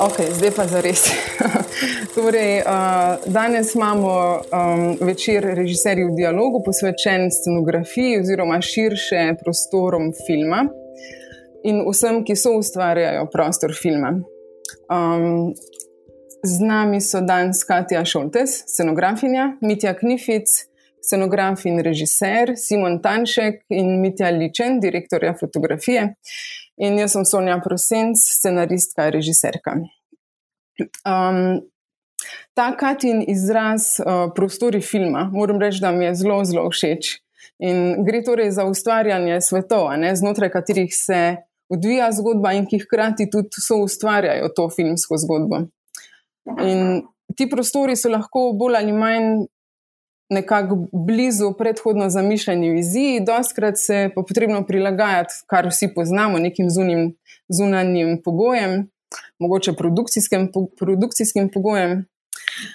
Ok, zdaj pa za res. torej, uh, danes imamo um, večer režiserjev v dialogu, posvečen scenografiji oziroma širše prostorom filma in vsem, ki so ustvarjajo prostor filma. Um, z nami so danes Katja Šoltes, scenografinja, Mitja Knific, scenograf in režiser, Simon Tanšek in Mitja Ličen, direktorja fotografije. In jaz sem Sonja Prosenc, scenaristka režiserka. Um, ta Katin izraz uh, prostori filma, moram reči, da mi je zelo, zelo všeč. In gre torej za ustvarjanje svetov, ne, znotraj katerih se odvija zgodba in ki hkrati tudi so ustvarjajo to filmsko zgodbo. In ti prostori so lahko bolj ali manj nekako blizu predhodno zamišljeni viziji, doskrat se pa potrebno prilagajati, kar vsi poznamo, nekim zunim, zunanjim pogojem, mogoče produkcijskim, produkcijskim pogojem.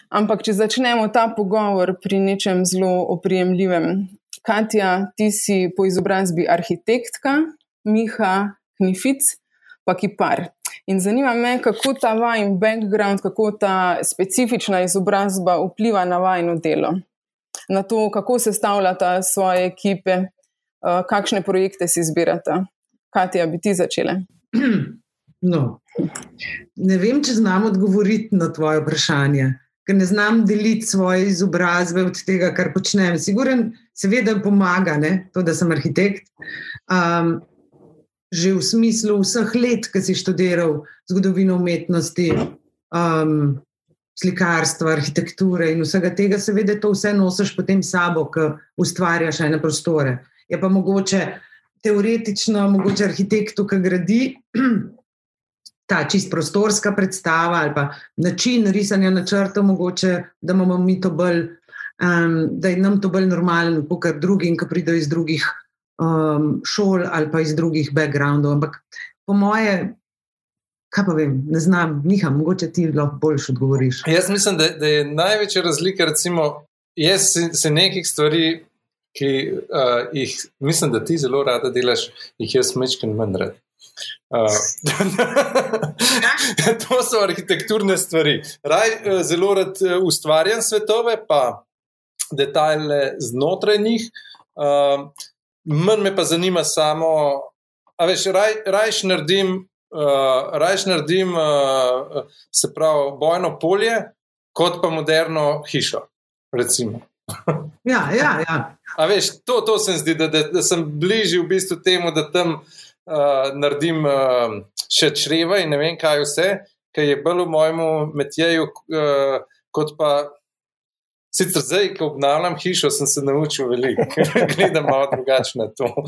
Ampak, če začnemo ta pogovor pri nečem zelo oprijemljivem. Katja, ti si po izobrazbi arhitektka, Miha Knific, pa kipar. In zanima me, kako ta vajen background, kako ta specifična izobrazba vpliva na vajno delo na to, kako se stavljata svoje ekipe, uh, kakšne projekte si izbirata. Katja, bi ti začela? No. Ne vem, če znam odgovoriti na tvoje vprašanje, ker ne znam deliti svoje izobrazbe od tega, kar počnem. Siguren, seveda, pomaga ne, to, da sem arhitekt. Um, že v smislu vseh let, ki si študiral zgodovino umetnosti, um, slikarstva, arhitekture in vsega tega, seveda, to vse nosiš potem sabo, ki ustvarjaš ene prostore. Je pa mogoče teoretično, mogoče arhitektu, ki gradi ta čist prostorska predstava ali pa način risanja načrtov, mogoče da imamo mi to bolj, um, da je nam to bolj normalno, kot drugim, ki pridejo iz drugih um, šol ali pa iz drugih backgroundov. Ampak po moje kaj pa vem, ne znam, niha, mogoče ti lahko boljš odgovoriš. Jaz mislim, da, da je največja razlika, recimo, jaz se, se nekih stvari, ki uh, jih mislim, da ti zelo rada delaš, jih jaz mečkam manj rad. Uh, to so arhitekturne stvari. Raj, uh, zelo rad uh, ustvarjam svetove, pa detajle znotraj njih. Uh, Mn me pa zanima samo, a veš, raj, rajš naredim uh, rajš naredim, uh, se pravi, bojno polje, kot pa moderno hišo. ja, ja, ja. A veš, to, to se mi zdi, da, da, da sem bližji v bistvu temu, da tam uh, naredim uh, še čreva in ne vem kaj vse, kar je bilo v mojem metjeju, uh, kot pa. Sicer zdaj, ko obnavljam hišo, sem se naučil veliko, gledam malo drugače na to. uh,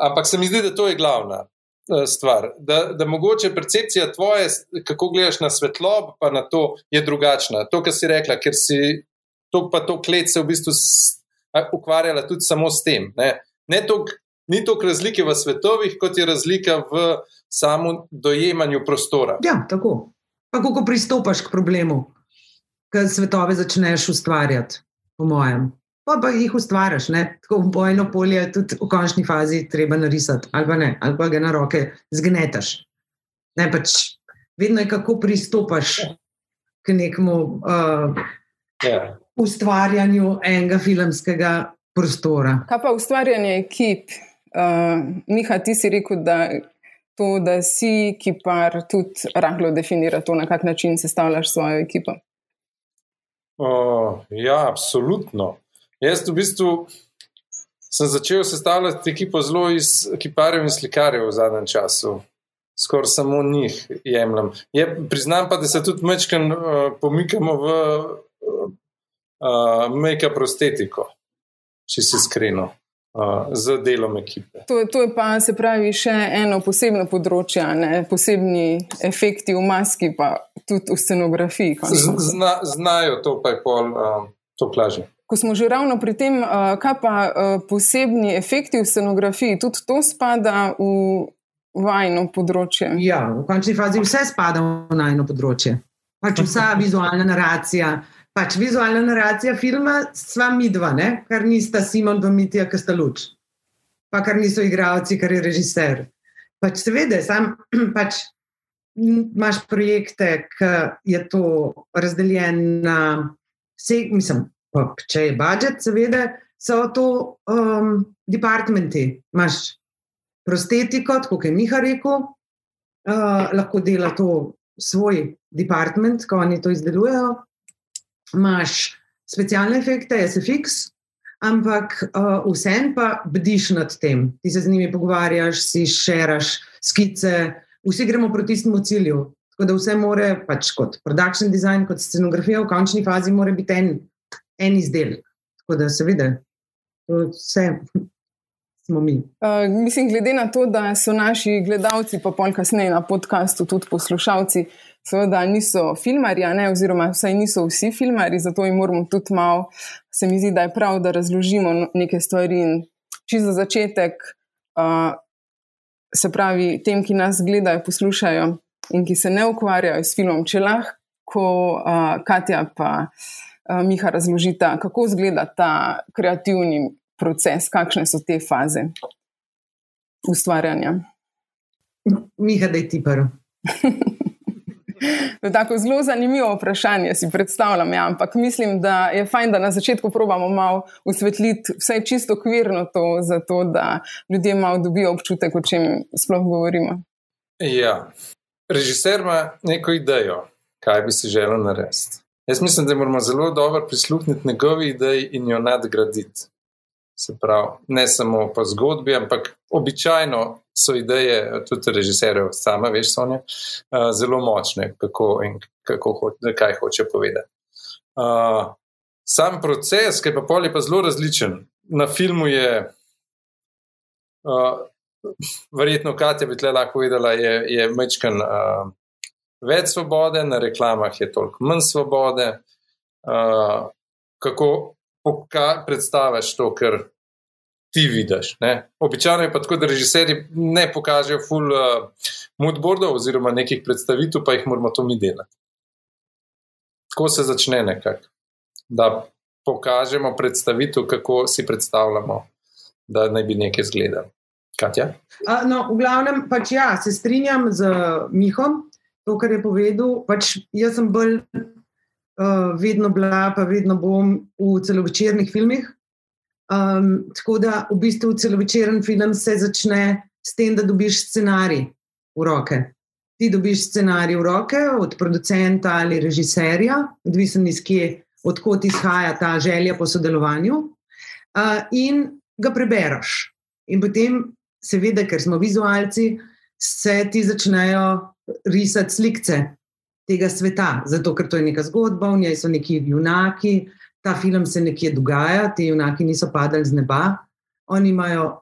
ampak se mi zdi, da to je glavna uh, stvar. Da, da mogoče percepcija tvoje, kako gledaš na svetlobo, pa na to je drugačna. To, kar si rekla, ker si to, pa to klet se v bistvu ukvarjala tudi samo s tem. Ne? Ne tok, ni toliko razlike v svetovih, kot je razlika v samem dojemanju prostora. Ja, tako. Pa kako pristopaš k problemu? Ki svetove začneš ustvarjati, po mojem. Pa pa jih ustvariš, ne? tako v bojno polje, tudi v končni fazi, treba narisati, ali pa ne, ali pa ga na roke zgnetaš. Ne, pač vedno je, kako pristopaš k nekemu uh, yeah. Ja. ustvarjanju enega filmskega prostora. Kaj pa ustvarjanje ekip? Uh, Miha, ti si rekel, da to, da si kipar, tudi rahlo definira to, na kak način sestavljaš svojo ekipo. Uh, ja, absolutno. Jaz v bistvu sem začel sestavljati ekipo zelo iz kiparjev in slikarjev v zadnjem času. Skoraj samo njih jemljem. Je, priznam pa, da se tudi mečkam uh, pomikamo v uh, make-up prostetiko, če se iskreno z delom ekipe. To, to je pa se pravi še eno posebno področje, ne? posebni efekti v maski, pa tudi v scenografiji. Zna, znajo to, pa je pol um, to plaže. Ko smo že ravno pri tem, kaj pa posebni efekti v scenografiji, tudi to spada v vajno področje? Ja, v končni fazi vse spada v vajno področje. Pač vsa vizualna naracija, pač vizualna naracija filma, sva mi dva, ne? kar nista Simon in Mitija, ki sta luč, pa kar niso igravci, kar je režiser. Pač seveda, sam pač imaš projekte, ki je to razdeljeno na vse, mislim, pa, če je budžet, seveda, so to um, departmenti. Imáš prostetiko, kot je Miha rekel, uh, lahko dela to svoj department, ko oni to izdelujejo. Imáš specialne efekte, SFX, ampak uh, vsem pa bdiš nad tem. Ti se z njimi pogovarjaš, si šeraš skice, vsi gremo proti istemu cilju. Tako da vse more, pač kot production design, kot scenografija, v končni fazi, mora biti en, en izdelek. Tako da se vidi, vse smo mi. Uh, mislim, glede na to, da so naši gledalci, pa pol kasneje na podkastu, tudi poslušalci, seveda niso filmari, ne, oziroma vsaj niso vsi filmari, zato jim moramo tudi malo, se mi zdi, da je prav, da razložimo neke stvari. Čisto za začetek, uh, se pravi, tem, ki nas gledajo, poslušajo in ki se ne ukvarjajo s filmom, če lahko uh, Katja pa uh, Miha razložita, kako izgleda ta kreativni proces, kakšne so te faze ustvarjanja. Miha, da je ti prvo. Je tako zelo zanimivo vprašanje, si predstavljam. Ja, ampak mislim, da je fajn, da na začetku probamo malo osvetliti vse čisto okvirno to, zato da ljudje malo dobijo občutek, o čem sploh govorimo. Ja, režiser ima neko idejo, kaj bi si želel narediti. Jaz mislim, da moramo zelo dobro prisluhniti njegovi ideji in jo nadgraditi. Se pravi, ne samo po zgodbi, ampak običajno so ideje tudi režiserjev, sama veš, so one, uh, zelo močne, kako in kako ho kaj hoče povedati. Uh, sam proces, ki pa pol je pa zelo različen. Na filmu je, uh, verjetno, Katja bi tle lahko videla, je, je mečkan uh, več svobode, na reklamah je toliko manj svobode. Uh, kako predstaviš to, kar ti vidiš. Ne? Običajno je pa tako, da režiserji ne pokažejo full uh, moodboardov oziroma nekih predstavitev, pa jih moramo to mi delati. Tako se začne nekako, da pokažemo predstavitev, kako si predstavljamo, da naj bi nekaj izgledalo. Katja? A, no, v glavnem, pač ja, se strinjam z Mihom, to, kar je povedal. Pač jaz sem bolj uh, vedno bila, pa vedno bom v celovečernih filmih. Um, tako da v bistvu celovečeren film se začne s tem, da dobiš scenarij v roke. Ti dobiš scenarij v roke od producenta ali režiserja, odvisen iz kje, odkot izhaja ta želja po sodelovanju, uh, in ga prebereš. In potem, seveda, ker smo vizualci, se ti začnejo risati slike tega sveta, zato ker to je neka zgodba, v njej so neki junaki, ta film se nekje dogaja, ti junaki niso padali z neba. Oni imajo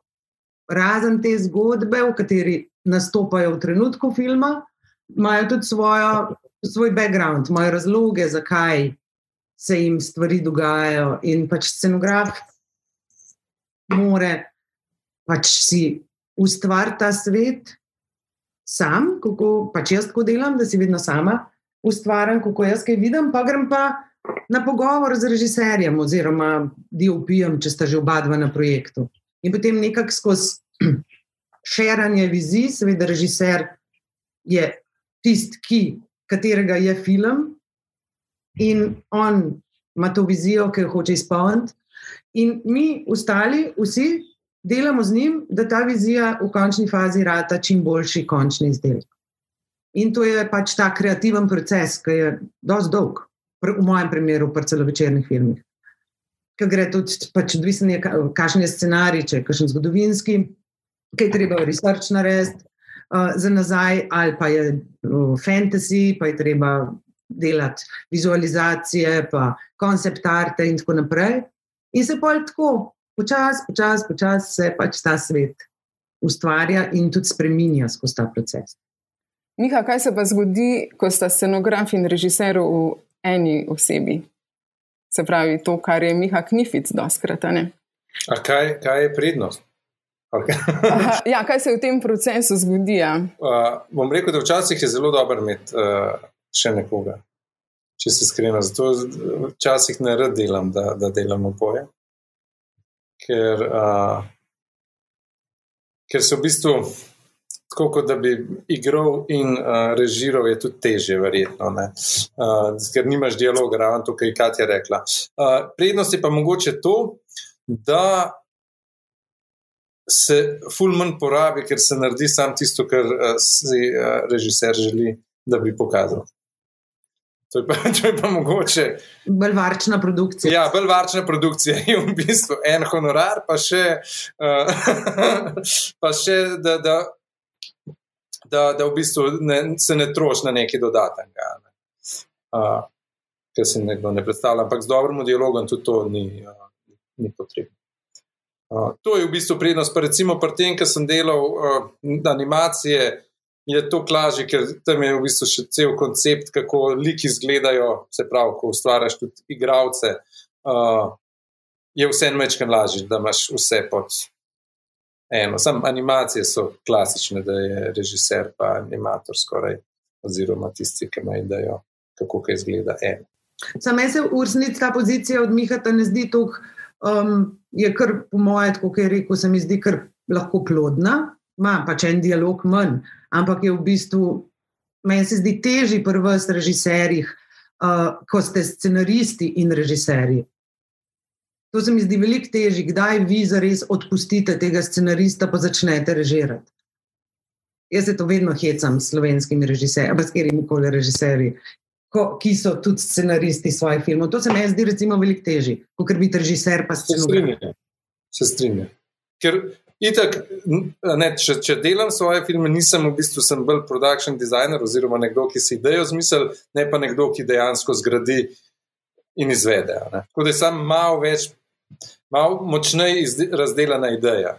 razen te zgodbe, v kateri nastopajo v trenutku filma, imajo tudi svojo, svoj background, imajo razloge, zakaj se jim stvari dogajajo. In pač scenograf more pač si ustvariti ta svet sam, kako pač jaz tako delam, da si vedno sama ustvarjam, kako jaz kaj vidim, pa grem pa na pogovor z režiserjem oziroma DOP-jem, če sta že oba dva na projektu. In potem nekako skozi širanje vizij, seveda režiser je tisti, ki, katerega je film in on ima to vizijo, ki jo hoče izpolniti. In mi, ostali, vsi delamo z njim, da ta vizija v končni fazi rata čim boljši končni izdelek. In to je pač ta kreativen proces, ki je dosti dolg v mojem primeru, pri celovečernih filmih. Ker gre tudi, pač odvisen je, kakšen je scenarij, če je kakšen zgodovinski, kaj treba research narediti uh, za nazaj, ali pa je uh, fantasy, pa je treba delati vizualizacije, pa koncept arte in tako naprej. In se pa tako, počasi, počasi, počasi se pač ta svet ustvarja in tudi spremenja skozi ta proces. Miha, kaj se pa zgodi, ko sta scenograf in režiser v eni osebi. Se pravi, to, kar je Miha Knific, doskrat. Kaj, kaj je prednost? Aha, ja, kaj se v tem procesu zgodi? Ja? Uh, bom rekel, da včasih je zelo dobro imeti uh, še nekoga, če se skrivim. Zato včasih ne rad delam, da, da delam oboje. Ker, uh, ker se v bistvu tako kot da bi igral in uh, režiral, je tudi teže, verjetno, uh, ker nimaš dialoga, ravno to, kar je Katja rekla. Uh, prednost je pa mogoče to, da se fulmen porabi, ker se naredi samo tisto, kar uh, si uh, režiser želi, da bi pokazal. To je, pa, to je pa mogoče. Bolj varčna produkcija. Ja, bolj varčna produkcija je v bistvu en honorar, pa še, uh, pa še da, da, da, da v bistvu ne, se ne troši na neki dodatnega. Ne. Uh, ker se nekdo ne predstavlja, ampak z dobrim dialogom tudi to ni, uh, ni potrebno. Uh, to je v bistvu prednost. Pa recimo pri tem, ker sem delal uh, animacije je to lažje, ker tam je v bistvu še cel koncept, kako liki izgledajo, se pravi, ko ustvarjaš tudi igravce. Uh, je vse enmečkam lažje, da imaš vse pod eno. Sam animacije so klasične, da je režiser pa animator skoraj, oziroma tisti, ki imajo idejo, kako kaj izgleda eno. Sam se v resnici ta pozicija od Mihata ne zdi tako, um, je kar po mojem, kot je rekel, se mi zdi kar lahko plodna, ima pač en dialog manj, ampak je v bistvu, meni se zdi težji pri vas, režiserjih, uh, ko ste scenaristi in režiserji. To se mi zdi veliko težje, kdaj vi zares odpustite tega scenarista, pa začnete režirati. Jaz se to vedno hecam s slovenskimi režiserji, pa s katerimi koli režiserji, ko, ki so tudi scenaristi svojih filmov. To se mi zdi recimo veliko težje, kot biti režiser pa scenarist. Se strinjam. Ker Itak, ne, če, če delam svoje filme, nisem v bistvu sem bolj production designer oziroma nekdo, ki si idejo zmisel, ne pa nekdo, ki dejansko zgradi in izvede. Tako da je sam malo več, malo močneje razdeljena ideja.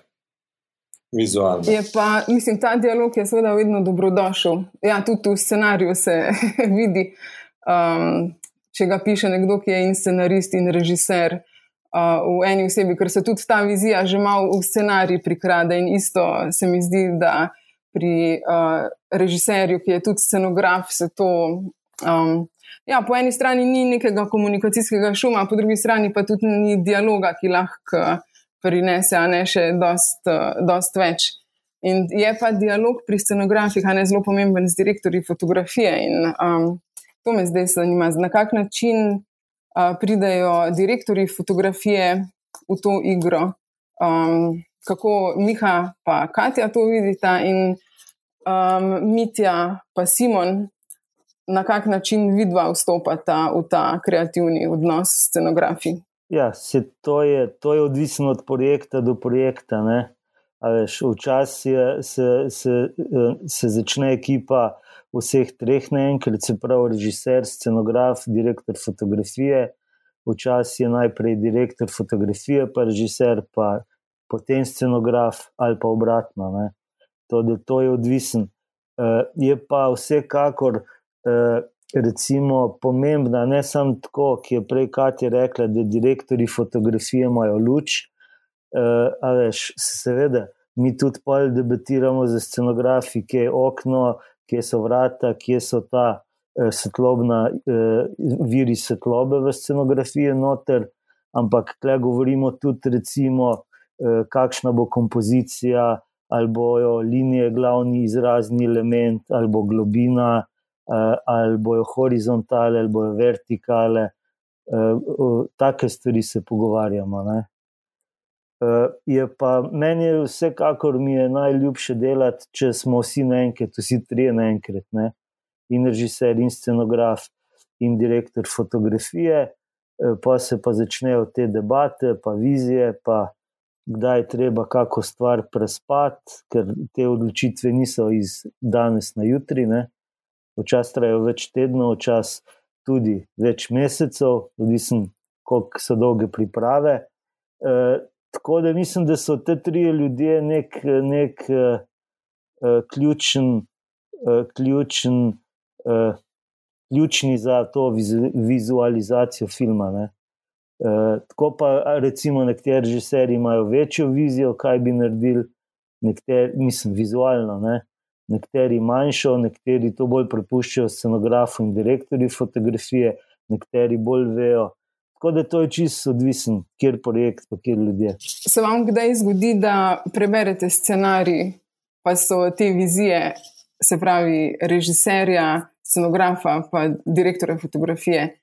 Vizualno. Je pa, mislim, ta dialog je seveda vedno dobrodošel. Ja, tudi v scenariju se vidi, um, če ga piše nekdo, ki je in scenarist in režiser v eni osebi, ker se tudi ta vizija že malo v scenarij prikrade. In isto se mi zdi, da pri uh, režiserju, ki je tudi scenograf, se to. Um, ja, po eni strani ni nekega komunikacijskega šuma, po drugi strani pa tudi ni dialoga, ki lahko prinese, a ne še dost, dost več. In je pa dialog pri scenografih, a ne zelo pomemben z direktorji fotografije. In um, to me zdaj zanima, na kak način pridejo direktori fotografije v to igro. Um, kako Miha in Katja to vidita, in um, Mitja in Simon, na kak način vidva vstopata v ta kreativni odnos s scenografi. Ja, se to, je, to je odvisno od projekta do projekta. Včasih se, se, se začne ekipa vseh treh naenkrat, se pravi, režiser, scenograf, direktor fotografije. Včasih je najprej direktor fotografije, pa režiser, pa potem scenograf ali pa obratno. To, to je odvisen. Uh, je pa vsekakor recimo, pomembna, ne samo tako, ki je prej Katja rekla, da direktori fotografije imajo luč. Uh, veš, seveda, mi tudi pa debatiramo za scenografi, kje je okno, kje so vrata, kje so ta uh, svetlobna, uh, viri svetlobe v scenografiji, noter, ampak tukaj govorimo tudi, recimo, uh, kakšna bo kompozicija, ali bojo linije, glavni izrazni element, ali bo globina, uh, ali bojo horizontale, ali bojo vertikale. Uh, take stvari se pogovarjamo. Ne? Uh, je pa meni je vsekakor mi je najljubše delati, če smo vsi naenkrat, vsi trije naenkrat, ne? in režiser, in scenograf, in direktor fotografije, pa se pa začnejo te debate, pa vizije, pa kdaj je treba kako stvar prespati, ker te odločitve niso iz danes na jutri. Včasih trajajo več tednov, včasih tudi več mesecev, odvisno, koliko so dolge priprave. Uh, Tako da mislim, da so te tri ljudje nek, nek uh, uh, ključen, uh, ključen, uh, ključni za to vizualizacijo filma. Uh, tako pa, recimo, nekateri režiserji imajo večjo vizijo, kaj bi naredili, nekateri, mislim, vizualno, ne? Nekateri manjšo, nekateri to bolj prepuščajo scenografu in direktorju fotografije, nekateri bolj vejo. Tako da to je čisto odvisen, kjer projekt, pa kjer ljudje. Se vam kdaj zgodi, da preberete scenarij pa so te vizije, se pravi, režiserja, scenografa, pa direktorja fotografije.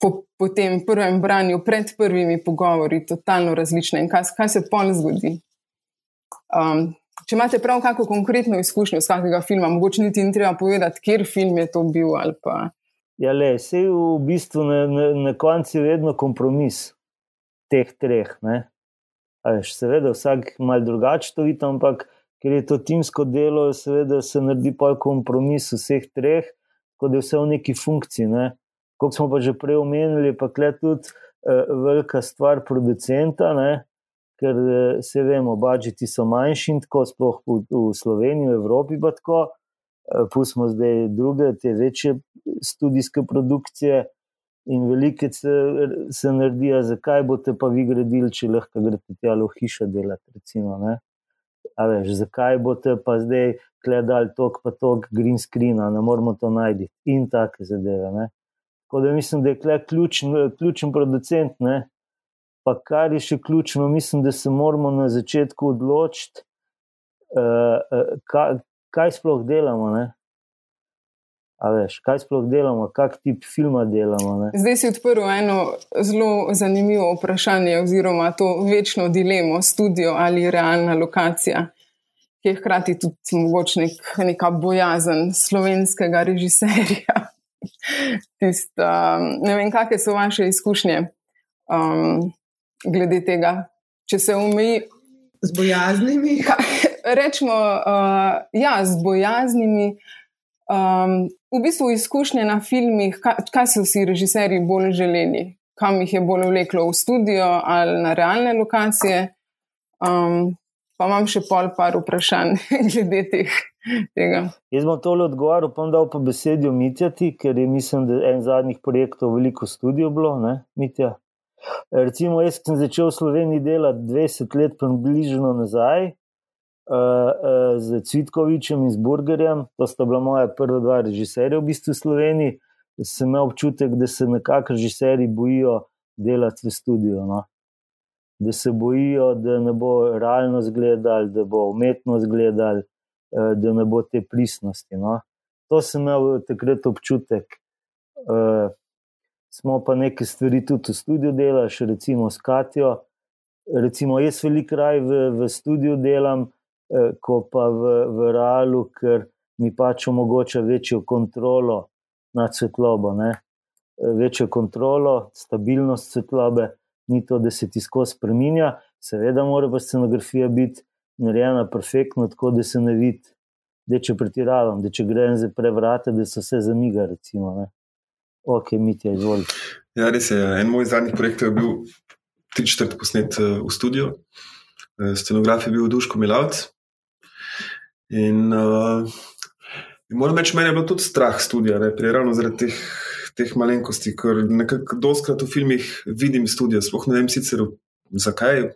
Po, po tem prvem branju, pred prvimi pogovori, totalno različne. In kaj, kaj se pol zgodi? Um, če imate prav kako konkretno izkušnjo z kakega filma, mogoče niti ni treba povedati, kjer film je to bil. Ja, le, vse je v bistvu na, na, na koncu vedno kompromis teh treh. Veš, seveda, vsak malo drugače to vidi, ampak ker je to timsko delo, seveda se naredi pa kompromis vseh treh, kot je vse v neki funkciji. Ne? Kot smo pa že prej omenili, pa je tudi uh, velika stvar producenta, ne? Ker uh, se vemo, budžeti so manjši, tako sploh v, v Sloveniji, v Evropi pa tako. Uh, pustimo zdaj druge, te večje študijske produkcije. In velike se, se naredijo, zakaj boste pa vi gradili, če lahko greste tja v hišo delati. Recimo, veš, zakaj boste pa zdaj gledali tok pa tok green screen, ne moramo to najti in take zadeve. Tako da mislim, da je ključen, ključen producent. Ne? Pa kar je še ključno, mislim, da se moramo na začetku odločiti, uh, uh, kaj, kaj sploh delamo. Ne? A veš, kaj sploh delamo, kak tip filma delamo. Ne? Zdaj si odprl eno zelo zanimivo vprašanje, oziroma to večno dilemo, studio ali realna lokacija, ki je hkrati tudi mogoče nek, neka bojazen slovenskega režiserja. Tist, um, ne vem, kakšne so vaše izkušnje um, glede tega, če se umeji. Z bojaznimi? Ka, rečemo, uh, ja, z bojaznimi. Um, v bistvu izkušnje na filmih, kaj, kaj so si režiserji bolj želeli, kam jih je bolj vleklo v studio ali na realne lokacije. Um, pa imam še pol par vprašanj glede teh, tega. Jaz bom tole odgovoril, pa bom dal pa besedo Mitjati, ker je mislim, da en zadnjih projektov veliko studio bilo, ne, Mitja. Recimo, jaz sem začel v Sloveniji delati 20 let, približno nazaj, uh, z Cvitkovičem in z Burgerjem, to sta bila moja prva dva režiserja v bistvu v Sloveniji, sem imel občutek, da se nekako režiserji bojijo delati v studiu. No? Da se bojijo, da ne bo realno izgledal, da bo umetno izgledal, uh, da ne bo te pristnosti. No? To sem imel takrat občutek. Uh, smo pa nekaj stvari tudi v studiu delali, še recimo s Katijo. Recimo, jaz veliko kraj v, v studiu delam, Eh, ko pa v, v realu, ker mi pač omogoča večjo kontrolo nad svetlobo. Ne? Eh, večjo kontrolo, stabilnost svetlobe, ni to, da se ti skozi spremenja, seveda mora pa scenografija biti narejena perfektno, tako da se ne vidi, da če pretiravam, da če grem za prevrate, da so vse zamiga. Recimo, ok, mi ti je izvolj. Ja, res je. En moj zadnjih projektov je bil tri četrt posnet eh, v studiu. Scenograf je bil Duško Milavc, In, uh, in moram reči, meni je bilo tudi strah študija, ravno zaradi teh, teh malenkosti, ker nekako doskrat v filmih vidim študijo, sploh ne vem sicer zakaj,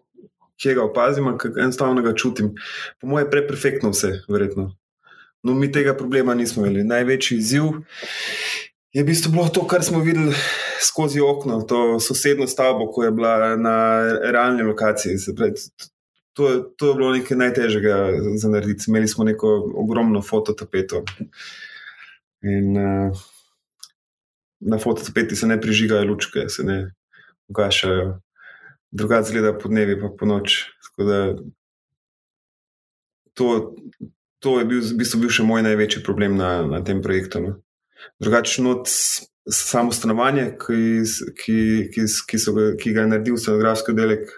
kje ga opazim, ampak enostavno ga čutim. Po mojem je preprefektno vse, verjetno. No, mi tega problema nismo imeli. Največji izziv je v bistvu bilo to, kar smo videli skozi okno, to sosedno stavbo, ko je bila na realni lokaciji to, to je bilo nekaj najtežjega za narediti. Imeli smo neko ogromno fototapeto. In uh, na fototapeti se ne prižigajo lučke, se ne ugašajo, drugače zgleda po dnevi, pa po noč. To, to je bil, v bistvu bil še moj največji problem na, na tem projektu. No. Drugače, not samo stanovanje, ki, ki, ki, ki, so, ki ga je naredil scenografski oddelek,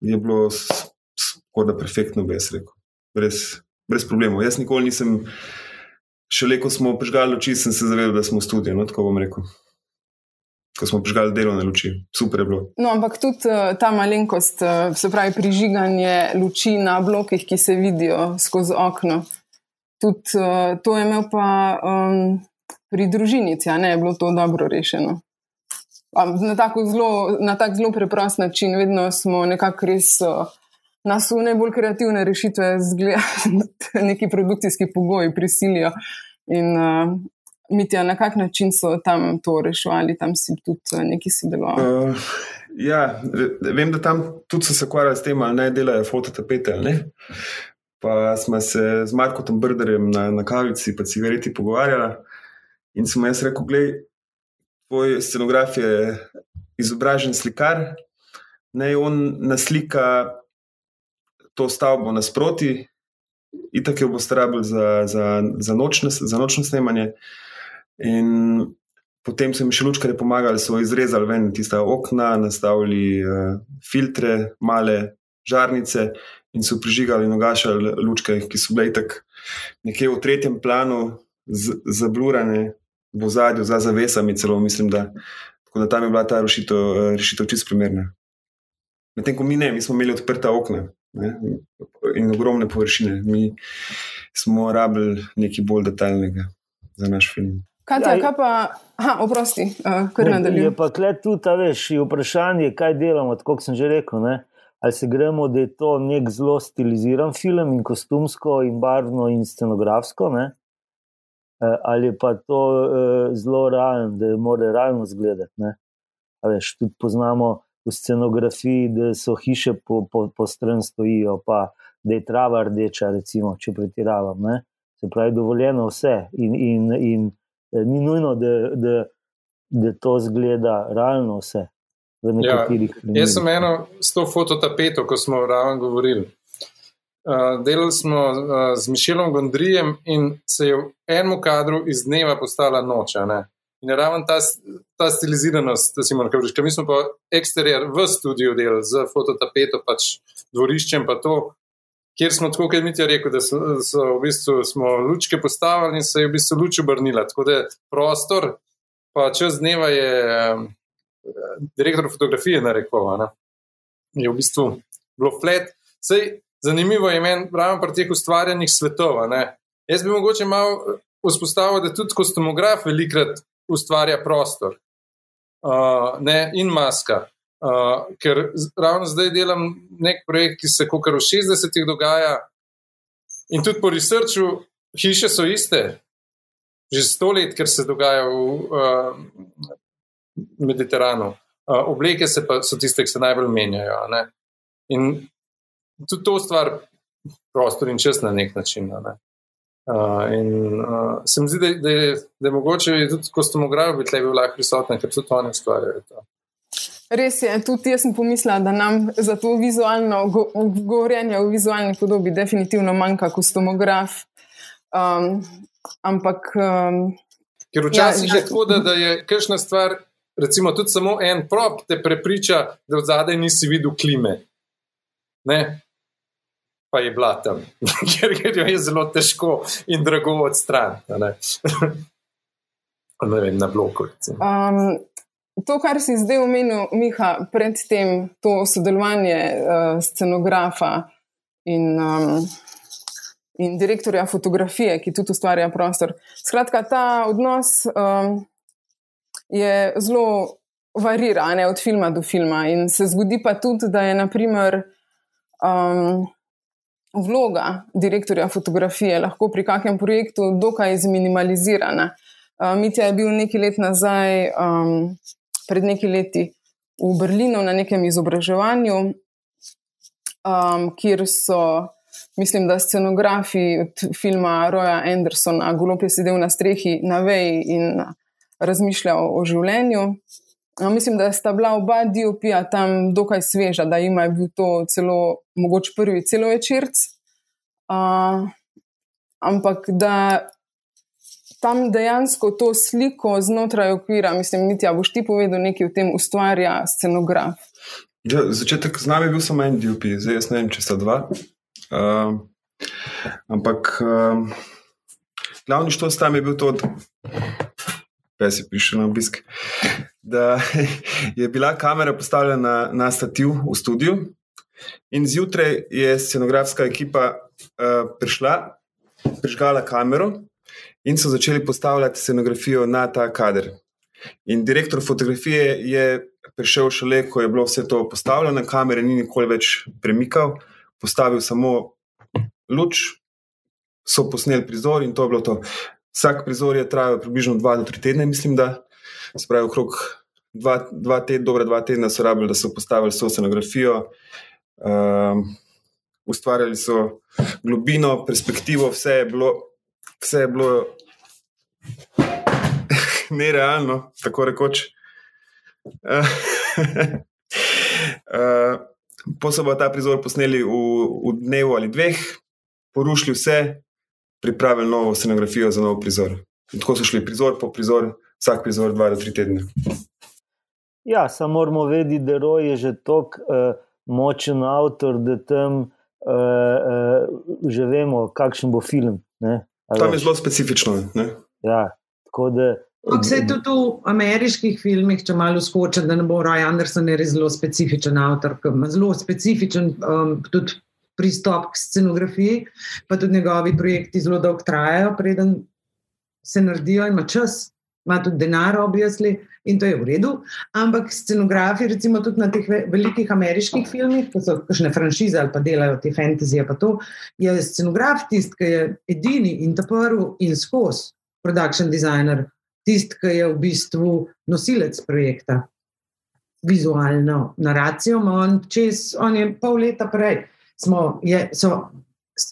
je bilo skoraj perfektno, bi jaz rekel. Brez, brez problemov. Jaz nikoli nisem, šele ko smo prižgali luči, sem se zavedal, da smo v studiu. No, tako bom rekel. Ko smo prižgali delovne luči, super je bilo. No, ampak tudi uh, ta malenkost, uh, se pravi, prižiganje luči na blokih, ki se vidijo skozi okno. Tudi uh, to je imel pa um, pri družinici, a ne je bilo to dobro rešeno. Na tako zelo, tak zelo preprost način, vedno smo nekako res. Uh, nas v najbolj kreativne rešitve, neki produkcijski pogoji prisilijo. In uh, mitja, na kak način so tam to reševali, tam si tudi uh, neki sodelovali. Uh, ja, vem, da tam tudi so se ukvarjali s tem, ali ne delajo fototapete ali ne. Pa smo se z Markom Brderjem na, na kavici, pa cigareti pogovarjali. In sem jaz rekel, gledaj, tvoj scenograf je izobražen slikar, naj on naslika to stavbo nasproti, in tako jo boste rabili za, za, za, nočno, za nočno snemanje. In potem so mi še lučkari pomagali, so izrezali ven tiste okna, nastavili uh, filtre, male žarnice in so prižigali in ogašali lučke, ki so bile tako nekje v tretjem planu, zablurane v zadju, za zavesami, celo mislim, da, da tam je bila ta rešitev, rešitev čist primerna. Medtem ko mi ne, mi smo imeli odprta okna ne, in ogromne površine. Mi smo rabili nekaj bolj detaljnega za naš film. Kaj, ja, kaj pa, aha, oprosti, uh, kar nadaljujem. Je pa tle tudi, veš, vprašanje, kaj delamo, kot sem že rekel. Ne? Ali se gremo, da je to nek zelo stiliziran film in kostumsko, in barvno, in scenografsko, ne? Eh, ali pa to uh, zelo realno, da mora realno izgledati. Veš, tudi poznamo v scenografiji, da so hiše po, po, po stran stojijo, pa da je trava rdeča, recimo, če pretiravam. Ne? Se pravi, dovoljeno vse. In, in, in eh, ni nujno, da, da, da to zgleda realno vse. Ja, jaz sem eno s to fototapeto, ko smo ravno govorili. Uh, delali smo uh, z Mišelom Gondrijem in se je v enem kadru iz dneva postala noč. In ravno ta, ta stiliziranost, da si moramo reči, mi smo pa eksterijer v studiu delali z fototapeto, pač dvoriščem, pa to, kjer smo tako, kot Mitja rekel, da so, so v bistvu smo lučke postavili in se je v bistvu luč obrnila. Tako da prostor, pa čez dneva je um, direktor fotografije narekoval, je v bistvu bilo flat. Sej, zanimivo je meni, ravno pri teh ustvarjanjih svetov. Jaz bi mogoče malo vzpostavil, da tudi kostumograf velikrat ustvarja prostor uh, ne, in maska. Uh, ker ravno zdaj delam nek projekt, ki se kot v 60-ih dogaja, in tudi po researchu, hiše so iste, že sto let, ker se dogaja v uh, Mediteranu. Uh, obleke pa, so tiste, ki se najbolj menjajo. Ne? In tudi to ustvarja prostor in čas na nek način. Ne? Uh, in uh, se mi zdi, da, da, je, da je mogoče tudi kostumograf biti tukaj lahko prisoten, ker so to oni ustvarjali. Res je, tudi jaz sem pomislila, da nam za to vizualno govorjenje v vizualni podobi definitivno manjka kostumograf. Um, ampak. Um, ker včasih ja, je tako, da, da je kakšna stvar, recimo tudi samo en prop, te prepriča, da od zadaj nisi videl klime. Ne? Pa je bila tam, ker, jo je zelo težko in drago odstraniti. Ne? ne vem, na bloku. Um, to, kar si zdaj omenil, Miha, predtem to sodelovanje uh, scenografa in, um, in direktorja fotografije, ki tudi ustvarja prostor. Skratka, ta odnos um, je zelo variran, od filma do filma. In se zgodi pa tudi, da je naprimer. Um, vloga direktorja fotografije lahko pri kakšnem projektu dokaj zminimalizirana. Uh, Mitja je bil nekaj let nazaj, um, pred nekaj leti v Berlinu na nekem izobraževanju, um, kjer so, mislim, da scenografi od filma Roja Andersona, Golop je sedel na strehi na veji in razmišljal o življenju. No, mislim, da sta bila oba diopija tam dokaj sveža, da ima bil to celo, mogoče prvi celovečerc. Uh, ampak da tam dejansko to sliko znotraj okvira, mislim, niti ja boš ti povedal nekaj o tem, ustvarja scenograf. Ja, začetek z nami je bil samo en DOP, zdaj jaz ne vem, če sta dva. Uh, ampak uh, glavni štos tam je bil to, pes je prišel na obisk da je bila kamera postavljena na stativ v studiu, in zjutraj je scenografska ekipa uh, prišla, prižgala kamero in so začeli postavljati scenografijo na ta kader. In direktor fotografije je prišel šele, ko je bilo vse to postavljeno, kamere ni nikoli več premikal, postavil samo luč, so posneli prizor in to je bilo to. Vsak prizor je trajal približno 2-3 tedne, mislim, da spravi okrog dva, dva tedna, dobra dva tedna so rabili, da so postavili vso scenografijo. Um, ustvarjali so globino, perspektivo, vse je bilo, vse je bilo nerealno, tako rekoč. Uh, po so pa ta prizor posneli v, v dnevu ali dveh, porušili vse, pripravili novo scenografijo za nov prizor. In tako so šli prizor po prizor, vsak prizor dva do tri tedne. Ja, samo moramo vedeti, da Roj je že tako uh, močen avtor, da tam uh, uh, že vemo, kakšen bo film. Tam je zelo specifično. Ja, tako da. Vse tudi v ameriških filmih, če malo skočim, da ne bo Raj Anderson res zelo specifičen avtor, ki ima zelo specifičen um, pristop k scenografiji, pa tudi njegovi projekti zelo dolgo trajajo, preden se naredijo, ima čas, ima tudi denar, objasni in to je v redu. Ampak scenografi, recimo tudi na teh velikih ameriških filmih, ki so kakšne franšize ali pa delajo te fantazije, pa to je scenograf tisti, ki je edini in ta prvi in skozi production designer tisti, ki je v bistvu nosilec projekta, vizualno naracijo. On, čez, on je pol leta prej, smo, je, so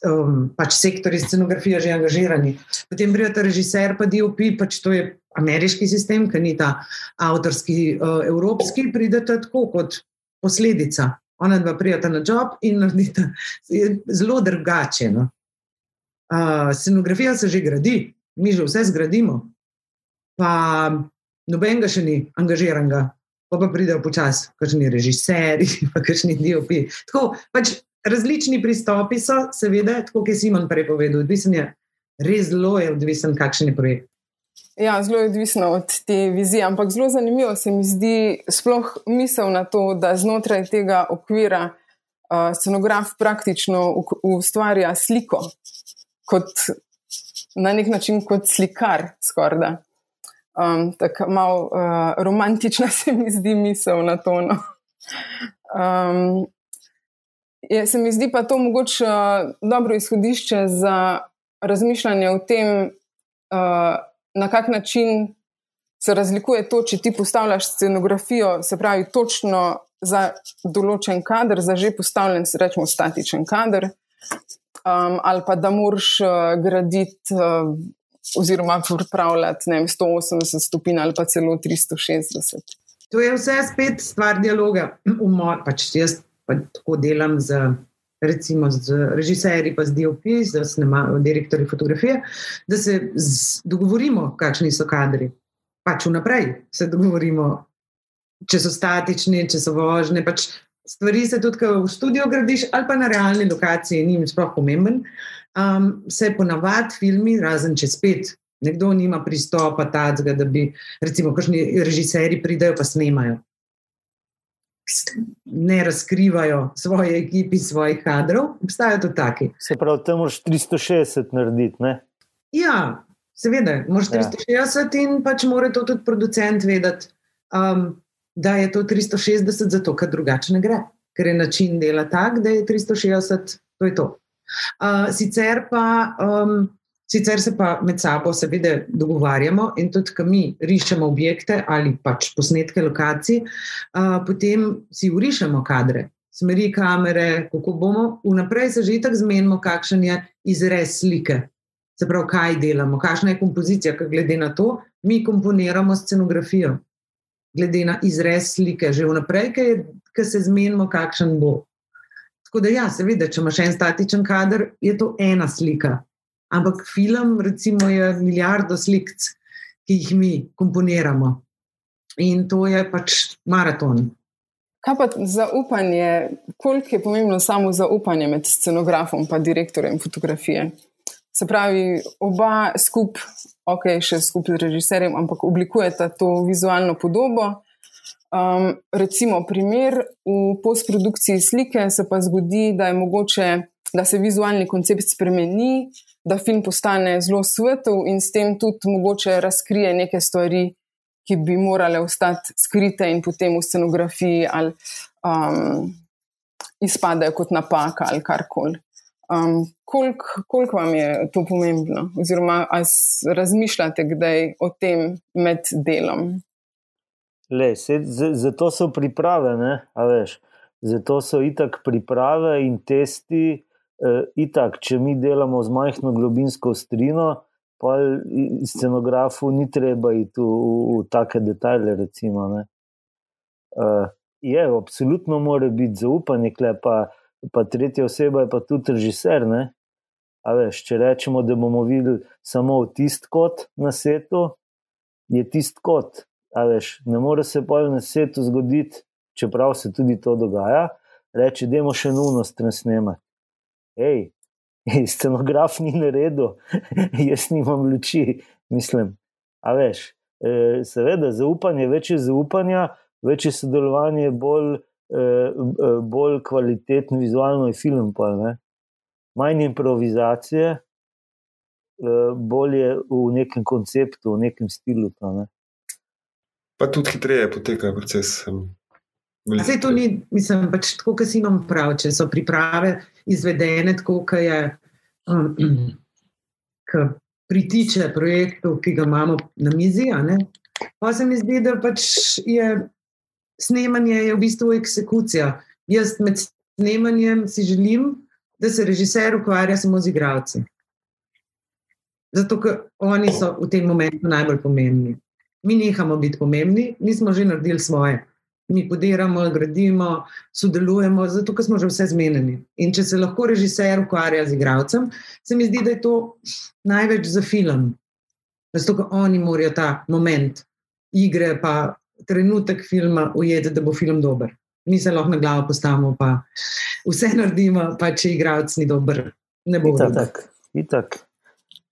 um, pač sektori scenografije že angažirani. Potem pride ta režiser, pa DOP, pač to je ameriški sistem, ki ni ta avtorski, uh, evropski, pride tako kot posledica. Ona dva prijeta na job in naredita zelo drugače. No? Uh, scenografija se že gradi, mi že vse zgradimo, pa noben ga še ni angažiranega, pa, pa pridejo počasi, kakšni režiserji, pa kakšni DOP. Tako, pač različni pristopi so, seveda, tako kot je Simon prej povedal, odvisen je, res zelo je odvisen, kakšen je projekt. Ja, zelo je odvisno od te vizije, ampak zelo zanimivo se mi zdi sploh misel na to, da znotraj tega okvira uh, scenograf praktično ustvarja sliko, kot, na nek način kot slikar, skorda. Um, tako malo uh, romantična se mi zdi misel na to. No. Um, je, se mi zdi pa to mogoče uh, dobro izhodišče za razmišljanje o tem, uh, na kak način se razlikuje to, če ti postavljaš scenografijo, se pravi, točno za določen kader, za že postavljen, rečemo, statičen kader. Um, ali pa da moraš uh, graditi uh, oziroma pripravljati vem, 180 stopinj ali pa celo 360. To je vse spet stvar dialoga. Umor, pač jaz pa tako delam z, recimo, z režiserji, pa z DOP, z direktorji fotografije, da se z, dogovorimo, kakšni so kadri. Pač vnaprej se dogovorimo, če so statični, če so vožne. Pač stvari se tudi, ko v studio gradiš, ali pa na realni lokaciji, ni jim sploh pomemben um, se ponavadi filmi, razen če spet nekdo nima pristopa tacga, da bi, recimo, kakšni režiserji pridejo pa snemajo. Ne razkrivajo svoje ekipi, svojih kadrov, obstajajo tudi taki. Se pravi, tam moraš 360 narediti. Ne? Ja, seveda, moraš 360 ja. in pač mora to tudi producent vedeti, um, da je to 360, zato ker drugače ne gre. Ker je način dela tak, da je 360, to je to. Uh, sicer, pa, um, sicer se pa med sabo, seveda, dogovarjamo in tudi, ko mi rišemo objekte ali pač posnetke lokacij, uh, potem si urišemo kadre, smeri kamere, kako bomo. Vnaprej se že tako zmenimo, kakšen je izrez slike. Se pravi, kaj delamo, kakšna je kompozicija, ker glede na to mi komponiramo scenografijo. Glede na izrez slike, že vnaprej, ki se zmenimo, kakšen bo. Tako da, ja, seveda, če imaš en statičen kader, je to ena slika. Ampak film, recimo, je milijardo slik, ki jih mi komponiramo. In to je pač maraton. Kaj pa zaupanje, koliko je pomembno samo zaupanje med scenografom in direktorjem fotografije? Se pravi, oba skupaj, ok, še skupaj z režiserjem, ampak oblikujeta to vizualno podobo. Um, recimo, primer v postprodukciji slike se pa zgodi, da je mogoče, da se vizualni koncept spremeni, da film postane zelo svetov in s tem tudi mogoče razkrije neke stvari, ki bi morale ostati skrite in potem v scenografiji ali um, izpadejo kot napaka ali karkoli. Um, Koliko kolik vam je to pomembno, oziroma razmišljate kdaj o tem med delom? Le, se, zato so priprave, veš, zato so itak priprave in testi, uh, itak, če mi delamo z majhno globinsko strino, pa scenografu ni treba iti v, v, v take detajle. Recimo, uh, je, absolutno mora biti zaupanje, kle, pa, pa tretja oseba je pa tudi režiser. Ne? A veš, če rečemo, da bomo videli samo tisti kot na svetu, je tisti kot. Veš, ne more se pa na svetu zgoditi, čeprav se tudi to dogaja, reči, da je še nuno stresnema. Hej, scenograf ni na redu, jaz nimam luči, mislim. A veš, e, seveda, zaupanje, več je zaupanja, več je sodelovanje, bolj, e, e, bolj kvaliteten vizualno je film. Pa, Manj improvizacije, bolje v nekem konceptu, v nekem stilu. Pa, ne? pa tudi hitreje poteka proces. Zdaj, to ni, mislim, pač tako, kot si imam prav, če so priprave izvedene tako, kot je, um, pritiče projektu, ki ga imamo na mizi. Pa se mi zdi, da pač je snemanje je v bistvu eksekucija. Jaz med snemanjem si želim, da se režiser ukvarja samo z igravci. Zato, ker oni so v tem momentu najbolj pomembni. Mi nehamo biti pomembni, mi smo že naredili svoje mi podiramo, gradimo, sodelujemo, zato ker smo že vse zmenjeni. In če se lahko režiser ukvarja z igravcem, se mi zdi, da je to največ za film. Zato, ker oni morajo ta moment igre, pa trenutek filma ujeti, da bo film dober. Mi se lahko na glavo postavimo, pa vse naredimo, pa če igravc ni dober, ne bo tako. Itak.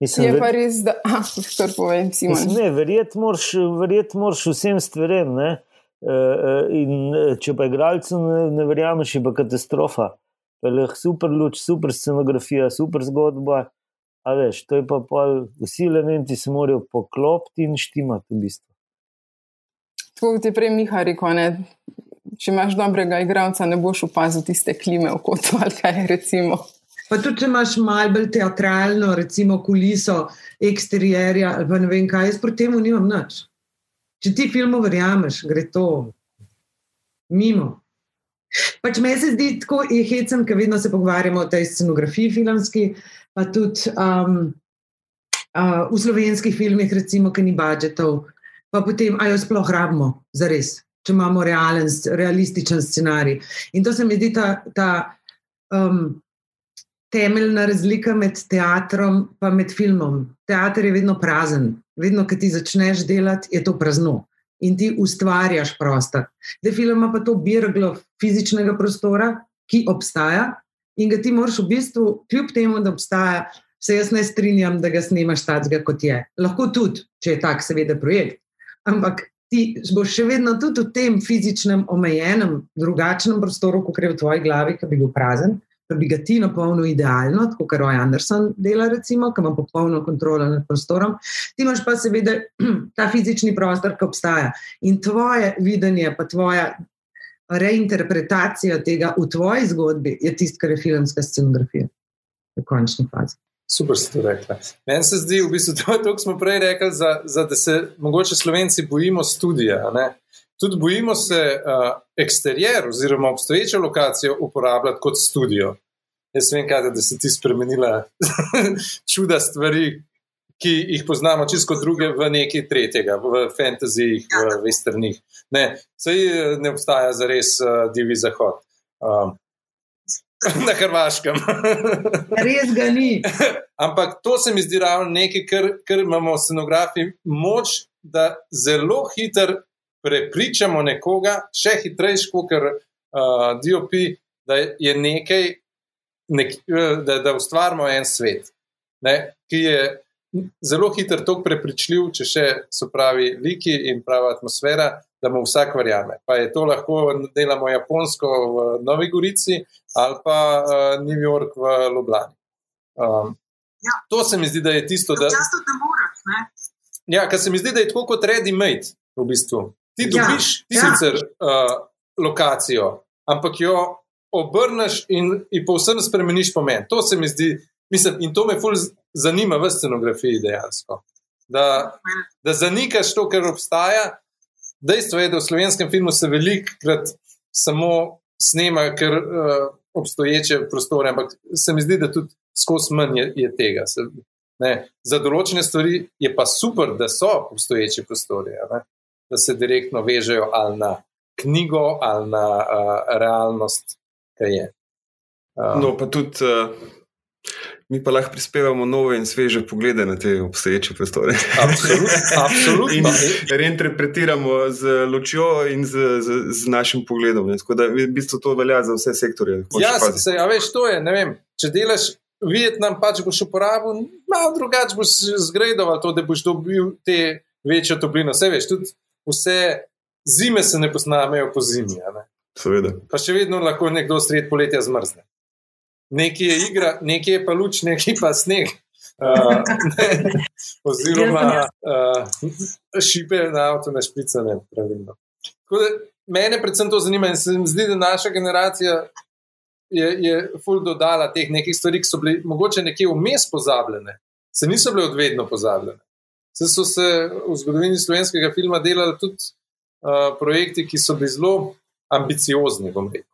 Mislim, je pa res, da lahko povem, Simon. Ne, verjeti moraš, verjet moraš vsem stvarem. Eh, in eh, če pa igralcu ne, ne verjameš, je pa katastrofa. Je super luč, super scenografija, super zgodba. A veš, to je pa pol, vsi elementi se morajo poklopiti in štimati v bistvu. Tako kot je prej Miha rekel, ne? če imaš dobrega igralca, ne boš opazil tiste klime v kotu ali kaj recimo. Pa tudi, če imaš malo bolj teatralno, recimo kuliso, eksterjerja ali pa ne vem kaj, jaz proti temu nimam nič. Če ti filmu verjameš, gre to mimo. Pač meni se zdi tako hecen, ker vedno se pogovarjamo o tej scenografiji filmski, pa tudi um, uh, v slovenskih filmih, recimo, ki ni budžetov, pa potem, ajo sploh rabimo, za res, če imamo realen, realističen scenarij. In to se mi zdi ta, ta um, temeljna razlika med teatrom in filmom. Teater je vedno prazen, vedno, ki ti začneš delati, je to prazno in ti ustvarjaš prostor. Da film ima pa to birglo fizičnega prostora, ki obstaja in ga ti moraš v bistvu, kljub temu, da obstaja, se jaz ne strinjam, da ga snimaš takega, kot je. Lahko tudi, če je tak, seveda, projekt. Ampak ti boš še vedno tudi v tem fizičnem, omejenem, drugačnem prostoru, kot je v tvoji glavi, ki bi bil prazen bi ga ti napolnil idealno, tako kot Roy Anderson dela, recimo, ki ima popolno kontrolo nad prostorom. Ti imaš pa seveda ta fizični prostor, ki obstaja. In tvoje videnje, pa tvoja reinterpretacija tega v tvoji zgodbi je tisto, kar je filmska scenografija v končni fazi. Super ste to rekli. Meni se zdi, v bistvu, to, to smo prej rekli, za, za, da se mogoče slovenci bojimo študija. Tudi bojimo se uh, eksterjer oziroma obstoječo lokacijo uporabljati kot studio. Jaz vem, kaj, da se ti spremenila čuda stvari, ki jih poznamo čisto druge v nekaj tretjega, v fantazijih, v westernih. Ne, sej ne obstaja za res uh, divi zahod. Um, Na Hrvaškem. Res ga ni. Ampak to se mi zdi ravno nekaj, kar, kar imamo scenografi moč, da zelo hitro prepričamo nekoga, še hitrejši kot uh, DOP, da je nekaj, nek, da, da ustvarjamo en svet, ne, ki je zelo hiter, tako prepričljiv, če še so pravi liki in prava atmosfera, da mu vsak verjame. Pa je to lahko delamo Japonsko v Novi Gorici ali pa uh, New York v Ljubljani. Um, ja. To se mi zdi, da je tisto, da. Ja, kar se mi zdi, da je tako kot ready made, v bistvu. Ti ja, dobiš ja, sicer ja. uh, lokacijo, ampak jo obrneš in, in povsem spremeniš pomen. To se mi zdi, mislim, in to me fulj zanima v scenografiji dejansko. Da, da zanikaš to, kar obstaja. Dejstvo je, da v slovenskem filmu se velikokrat samo snema, ker uh, obstoječe prostore, ampak se mi zdi, da tudi skozi manj je, je tega. Se, ne, za določene stvari je pa super, da so obstoječe prostore, ne, da se direktno vežejo ali na knjigo ali na uh, realnost, ki je. Uh, no, pa tudi. Uh... Mi pa lahko prispevamo nove in sveže poglede na te obstoječe prostore. Absolutno. in reinterpretiramo z ločjo in z, z, z našim pogledom. Ne? Tako da v bistvu to velja za vse sektorje. Ja, se, a veš, to je. Vem, če delaš Vietnam, pač boš uporabil, malo drugače boš zgredoval to, da boš dobil te večje topline. Vse veš, tudi vse zime se ne posnamejo po zimi. Seveda. Pa še vedno lahko nekdo sred poletja zmrzne nekaj je igra, nekaj je pa luč, nekaj pa sneg. Uh, ne, oziroma, uh, šipe na avto, ne špicane. Mene predvsem to zanima in se mi zdi, da naša generacija je, je ful dodala teh nekih stvari, ki so bile mogoče nekje vmes pozabljene, se niso bile odvedno pozabljene. Se so se v zgodovini slovenskega filma delali tudi uh, projekti, ki so bili zelo ambiciozni, bom rekel.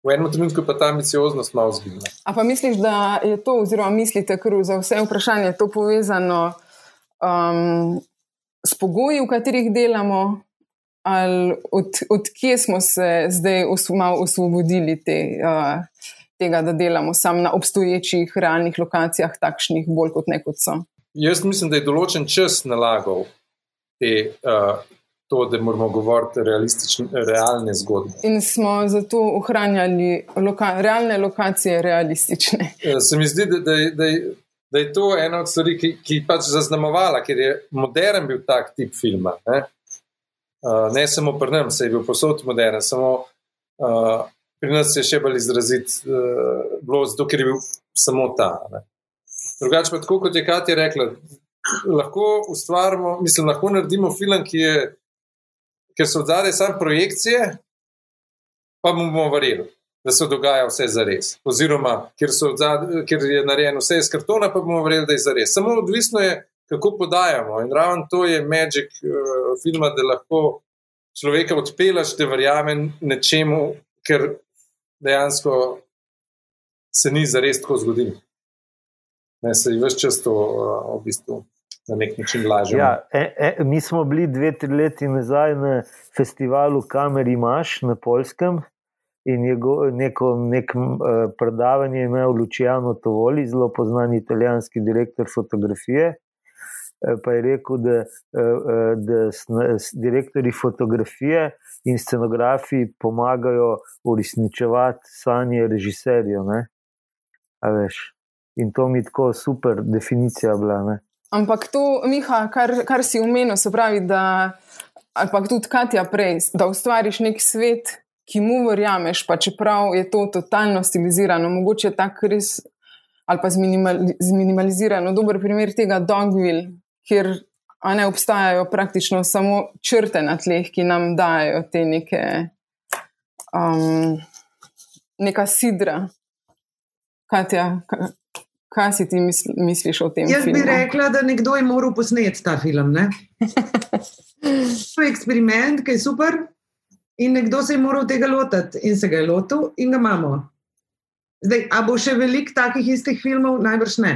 V enem trenutku pa ta ambicioznost malo zgine. A pa misliš, da je to, oziroma mislite, ker za vse vprašanje to povezano um, s pogoji, v katerih delamo, ali od, od kje smo se zdaj malo osvobodili te, uh, tega, da delamo samo na obstoječih realnih lokacijah, takšnih bolj kot nekot so? Jaz mislim, da je določen čas nalagal te. Uh, to, da moramo govoriti realne zgodbe. In smo zato ohranjali loka, realne lokacije, realistične. Ja, se mi zdi, da, da, da, da je to ena od stvari, ki, ki pač zaznamovala, ker je modern bil tak tip filma. Ne, uh, ne samo pri nas, se je bil posod modern, samo uh, pri nas je še bolj izrazit, uh, zato ker je bil samo ta. Ne. Drugače tako, kot je Katja rekla. Lahko ustvarimo, mislim, lahko naredimo film, ki je ker so zadaj samo projekcije, pa bomo verjeli, da se dogaja vse za res. Oziroma, ker, odzadaj, ker je narejeno vse iz kartona, pa bomo verjeli, da je za res. Samo odvisno je, kako podajamo. In ravno to je magic uh, filma, da lahko človeka odpelaš, da verjame nečemu, ker dejansko se ni za res tako zgodilo. Ne, se je vse čas to uh, v bistvu na nek način lažje. Ja, e, e, mi smo bili dve, tri leta nazaj na festivalu Kameri Maš na Polskem in je go, neko nek, uh, predavanje imel Luciano Tovoli, zelo znan italijanski direktor fotografije. E, pa je rekel, da, da, direktori fotografije in scenografi pomagajo uresničevati sanje režiserjev. In to mi je tako super definicija bila. Ne? Ampak to, Miha, kar, kar si umenil, se pravi, da, pa tudi Katja prej, da ustvariš nek svet, ki mu verjameš, pa čeprav je to totalno stilizirano, mogoče tako res, ali pa zminimalizirano. Dober primer tega Dogville, kjer ne obstajajo praktično samo črte na tleh, ki nam dajo te neke, um, neka sidra. Katja, Kaj si ti misliš o tem? Jaz filmu? bi rekla, da nekdo je moral posneti ta film. to je eksperiment, ki je super. In nekdo se je moral tega lotiti, in se ga je lotil, in ga imamo. Zdaj, a bo še veliko takih istih filmov? Najbrž ne.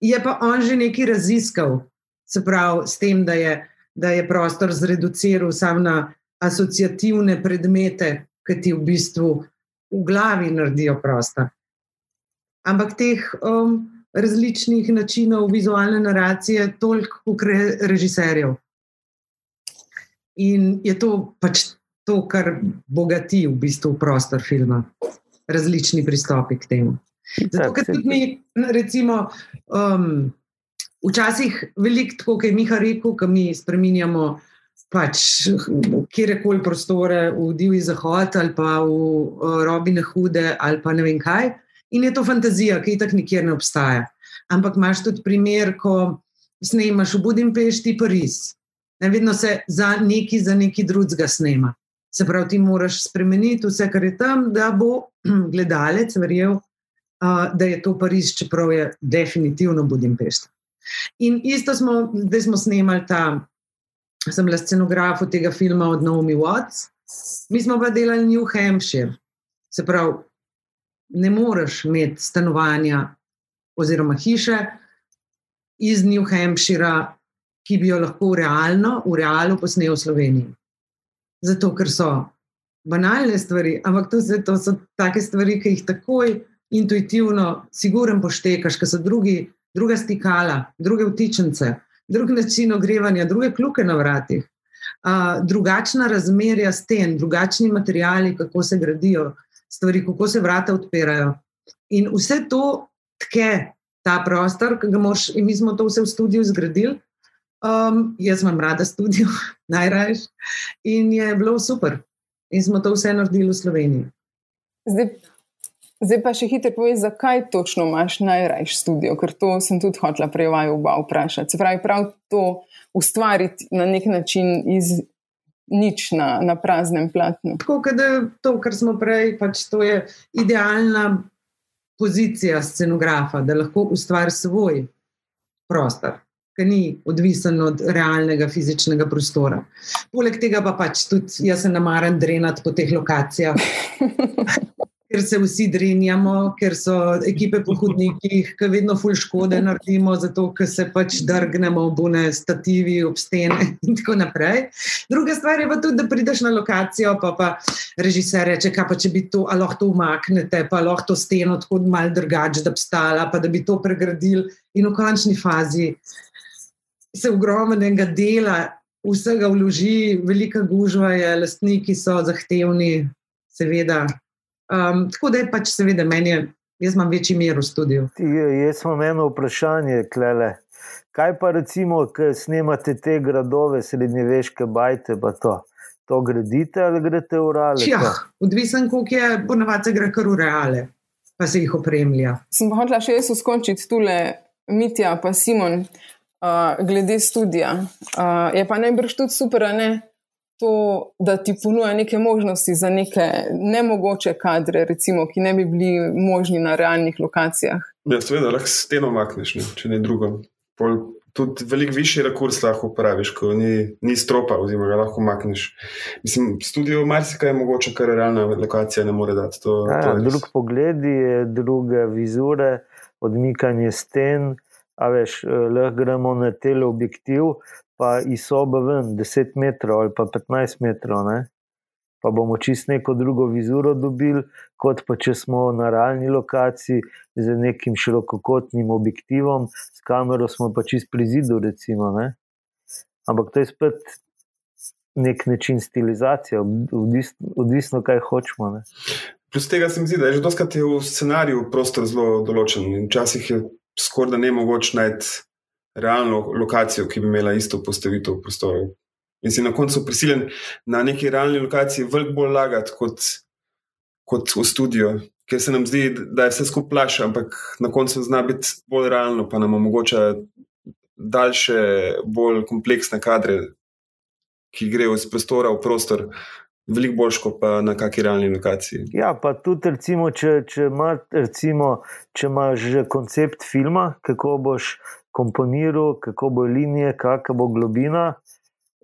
Je pa on že nekaj raziskal, se pravi, s tem, da je, da je prostor zreduciral samo na asociativne predmete, ki ti v bistvu v glavi naredijo prostor ampak teh um, različnih načinov vizualne naracije, toliko kot režiserjev. In je to pač to, kar bogati v bistvu prostor filma, različni pristopi k temu. Zato, ker tudi mi, recimo, um, včasih veliko, tako kot je Miha rekel, ki mi spremenjamo. Pač kjerkoli prostore, v Divji zahod ali pa v uh, Robine Hude ali pa ne vem kaj, In je to fantazija, ki tako nikjer ne obstaja. Ampak imaš tudi primer, ko snemaš v Budimpešti, Pariz. Ne, vedno se za neki, za neki drugega snema. Se pravi, ti moraš spremeniti vse, kar je tam, da bo gledalec verjel, uh, da je to Pariz, čeprav je definitivno Budimpešta. In isto smo, zdaj smo snemali ta, sem bila scenograf tega filma od Naomi Watts, mi smo pa delali New Hampshire. Se pravi, ne moreš imeti stanovanja oziroma hiše iz New Hampshira, ki bi jo lahko realno, v realu posnel v Sloveniji. Zato, ker so banalne stvari, ampak to, to so take stvari, ki jih takoj intuitivno, siguren poštekaš, ker so drugi, druga stikala, druge vtičence, drug način ogrevanja, druge kluke na vratih, uh, drugačna razmerja sten, drugačni materiali, kako se gradijo stvari, kako se vrata odpirajo. In vse to tke ta prostor, ki ga moš, in mi smo to vse v studiu zgradili. Um, jaz imam rada studio, najrajš. In je bilo super. In smo to vse naredili v Sloveniji. Zdaj, zdaj pa še hitro povej, zakaj točno imaš najrajš studio, ker to sem tudi hotela prej vaju oba vprašati. Se pravi, prav to ustvariti na nek način iz nič na, na praznem platnu. Tako kot to, kar smo prej, pač to je idealna pozicija scenografa, da lahko ustvari svoj prostor. Ki ni odvisen od realnega fizičnega prostora. Poleg tega pa pač tudi jaz se namaram drenati po teh lokacijah, ker se vsi drenjamo, ker so ekipe po hodnikih, ki vedno ful škode naredimo, zato ker se pač drgnemo v bune stativi, ob stene in tako naprej. Druga stvar je pa tudi, da prideš na lokacijo, pa pa režiser reče, kaj pa če bi to, ali lahko to umaknete, pa lahko to steno tako mal drugače, da bi stala, pa da bi to pregradili in v končni fazi se ogromnega dela vsega vloži, velika gužva je, lastniki so zahtevni, seveda, Um, tako da je pač, seveda, meni je, jaz imam večji mir v studiu. Jaz imam eno vprašanje, klele. Kaj pa recimo, ki snemate te gradove, srednjeveške bajte, pa to? To gradite ali greste v reale? Ja, odvisen, koliko je, ponavadi gre kar v reale, pa se jih opremlja. Sem pa hotela še jaz uskočiti tule, Mitja, pa Simon, uh, glede studija. Uh, je pa najbrž tudi super, ne? To, da ti ponuja neke možnosti za neke nemogoče kadre, recimo, ki ne bi bili možni na realnih lokacijah. Ja, seveda, lahko steno makneš, ne, če ne drugo. Pol, tudi veliko višji rekurs lahko uporabiš, ko ni, ni stropa, oziroma ga lahko makneš. Mislim, studio marsikaj je mogoče, kar realna lokacija ne more dati. To, ja, to drug pogled je, druge vizure, odmikanje sten. A veš, eh, lahko gremo na teleobjektiv, pa iz sobe ven 10 metrov ali pa 15 metrov, ne? pa bomo čist neko drugo vizuro dobili, kot pa če smo na realni lokaciji z nekim širokokotnim objektivom, s kamero smo pa čist pri zidu, recimo. Ne? Ampak to je spet nek način stilizacije, odvisno, odvisno kaj hočemo. Ne? Plus tega se mi zdi, da je že doskrat v scenariju prostor zelo določen in včasih je skoraj da ne mogoče najti realno lokacijo, ki bi imela isto postavitev prostorov. In si na koncu prisiljen na neki realni lokaciji veliko bolj lagati kot, kot v studio, ker se nam zdi, da je vse skupaj plaš, ampak na koncu zna biti bolj realno, pa nam omogoča daljše, bolj kompleksne kadre, ki grejo iz prostora v prostor. Veliko boljš, kot na kakšni realni lokaciji. Ja, pa tudi, recimo, če, če, ima, recimo, če imaš že koncept filma, kako boš komponiral, kako bo linije, kakšna bo globina,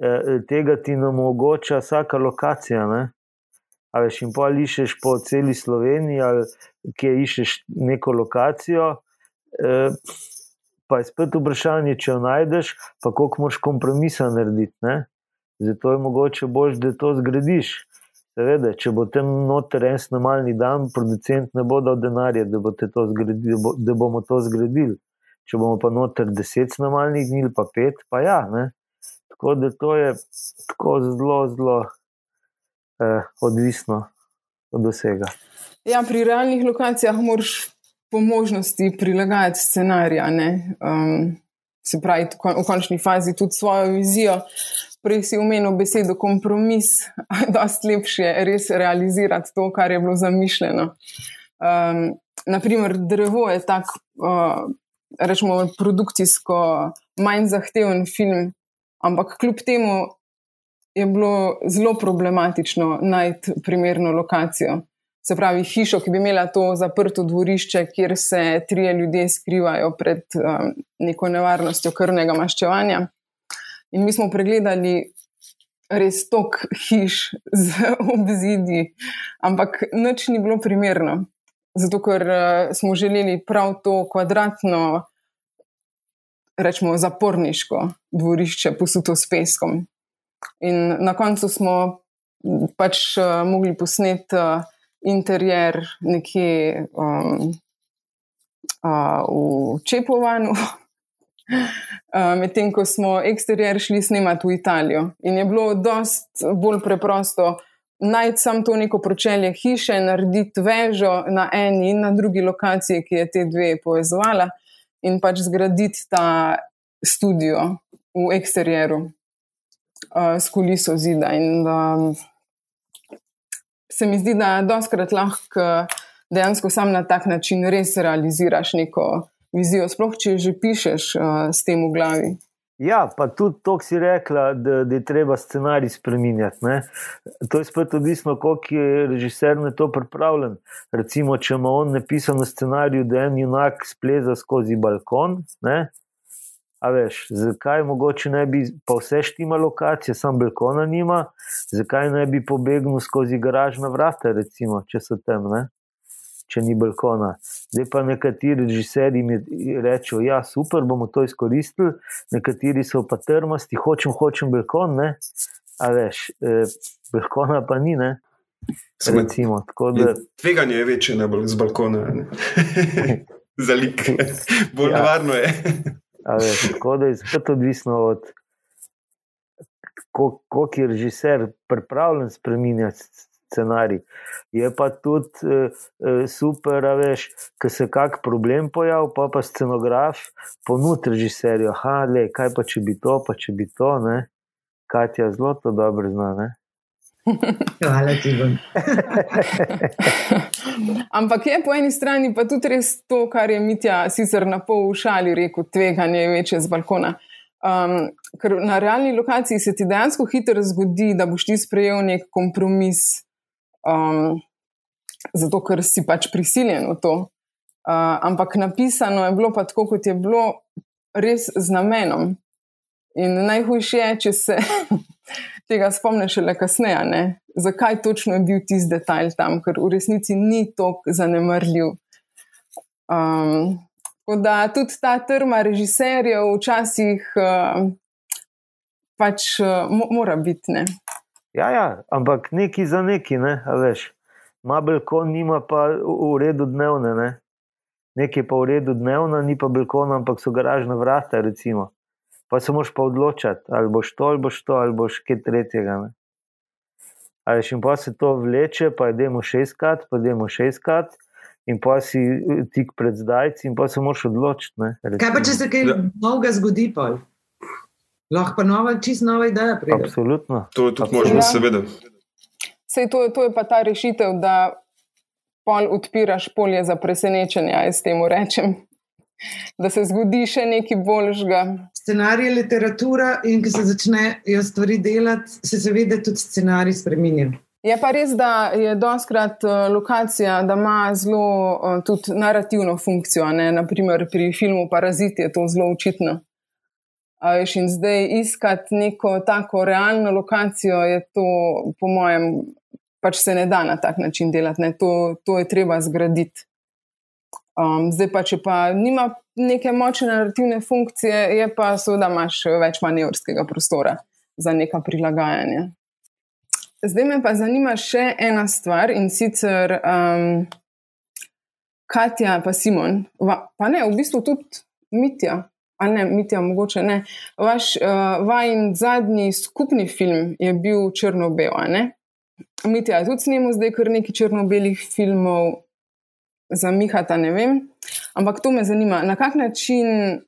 eh, tega ti nam omogoča vsaka lokacija. Ne? A veš, in pa iščeš po celi Sloveniji, ali kje iščeš neko lokacijo. Eh, pa je spet vprašanje, če jo najdeš, pa koliko moš kompromisa narediti. Ne? Zato je mogoče bolj, da to zgradiš. Seveda, če bo tam noter en snemalni dan, producent ne bo dal denarja, da, bo zgradil, da, bo, da bomo to zgradili če bomo pa noter deset snovalnih dni, pa pet, pa ja. Ne? Tako da to je tako zelo, zelo eh, odvisno od vsega. Ja, pri realnih lokacijah moraš po možnosti prilagajati scenarij. Um, se pravi, v končni fazi tudi svojo vizijo. Prej si umenil besedo kompromis, da je lepše res realizirati to, kar je bilo zamišljeno. Um, naprimer, drevo je tak uh, rečemo, produkcijsko manj zahteven film, ampak kljub temu je bilo zelo problematično najti primerno lokacijo. Se pravi, hišo, ki bi imela to zaprto dvorišče, kjer se trije ljudje skrivajo pred um, neko nevarnostjo krvnega maščevanja. In mi smo pregledali res tok hiš z obzidi, ampak nič ni bilo primerno. Zato, ker uh, smo želeli prav to kvadratno, rečemo, zaporniško dvorišče posuto s peskom. In na koncu smo pač uh, mogli posneti uh, interjer nekje um, uh, v Čepovanu. Medtem ko smo eksterjer šli snemati v Italijo, in je bilo dosti bolj preprosto najti samo to neko pročelje hiše, narediti vežo na eni in na drugi lokaciji, ki je te dve povezovala, in pač zgraditi ta studio v eksterjeru uh, s kuliso zida. In, um, se mi zdi, da doskrat lahko dejansko sam na tak način res realiziraš neko vizijo, sploh če že pišeš uh, s tem v glavi. Ja, pa tudi to, ki si rekla, da, da je treba scenarij spremenjati. Ne? To je spet odvisno, koliko je režiser na to pripravljen. Recimo, če ima on napisan na scenariju, da en junak spleza skozi balkon. Ne? A veš, zakaj mogoče ne bi, pa vse štima lokacije, sam balkona nima, zakaj ne bi pobegnil skozi garažna vrata, recimo, če so tam. Ne? Če ni balkona. Zdaj pa nekateri režiserji mi rečejo, da ja, je super, bomo to izkoristili, nekateri so pa trmasti, hočem, hočem balkon, ne? a veš, eh, balkona pa ni. Ne? Recimo, da... Tveganje je večje na z balkona. Za lik, bolj ja. nevarno je. veš, tako da je spet odvisno od koliko je režiser pripravljen spremenjati scenarij. Je pa tudi uh, uh, super, da veš, ko se kak problem pojavi, pa pa scenograf ponudi režiserju, da kaj pa če bi to, pa če bi to, ne? Katja zelo to dobro zna. Ne? Hvala ti. Ampak je po eni strani pa tudi res to, kar je Mitja sicer na pol ušali rekel, tveganje je večje z balkona. Um, ker na realni lokaciji se ti dejansko hitro zgodi, da boš ti sprejel nek kompromis um, zato ker si pač prisiljen v to. Uh, ampak napisano je bilo pa tako, kot je bilo, res z namenom. In najhujše je, če se tega spomniš le kasneje, ne? zakaj točno je bil tisti detajl tam, ker v resnici ni tako zanemrljiv. Um, tako da tudi ta trma režiserjev včasih uh, pač uh, mora biti. Ne? Ja, ja, ampak neki za neki, ne, veš. Mabelkon nima pa v redu dnevne, ne. Nekaj pa v redu dnevna, ni pa belkon, ampak so garažna vrata, recimo. Pa se moš pa odločati, ali boš to, ali boš to, ali boš kaj tretjega. Ne. A veš, in pa se to vleče, pa idemo šestkrat, pa idemo šestkrat, in pa si eh, tik pred zdajci, in pa se moš odločiti. Ne, kaj pa, če se kaj novega zgodi, pa? Lahko pa nova, čisto nova ideja. Pride. Absolutno. To je tudi možno, seveda. Sej to, to je pa ta rešitev, da pol odpiraš polje za presenečenje, jaz temu rečem. Da se zgodi še nekaj boljšega. Scenarij je literatura, in ko se začnejo stvari delati, se seveda tudi scenarij spremenja. Je pa res, da je doskrat uh, lokacija, da ima zelo uh, tudi narativno funkcijo. Ne? Naprimer, pri filmu Parazit je to zelo očitno. Veš, in zdaj iskati neko tako realno lokacijo, je to, po mojem, pač se ne da na tak način delati. To, to je treba zgraditi. Um, zdaj pa, če pa nima neke močne narativne funkcije, je pa seveda imaš več manevrskega prostora za neka prilagajanja. Zdaj me pa zanima še ena stvar in sicer um, Katja, pa Simon, va, pa ne, v bistvu tudi Mitja ali ne, Mitja, mogoče ne. Vaš uh, vajen zadnji skupni film je bil Črno-Bel, ne? Mitja tudi snimal zdaj kar nekaj črno-belih filmov, za Mihata ne vem. Ampak to me zanima, na kak način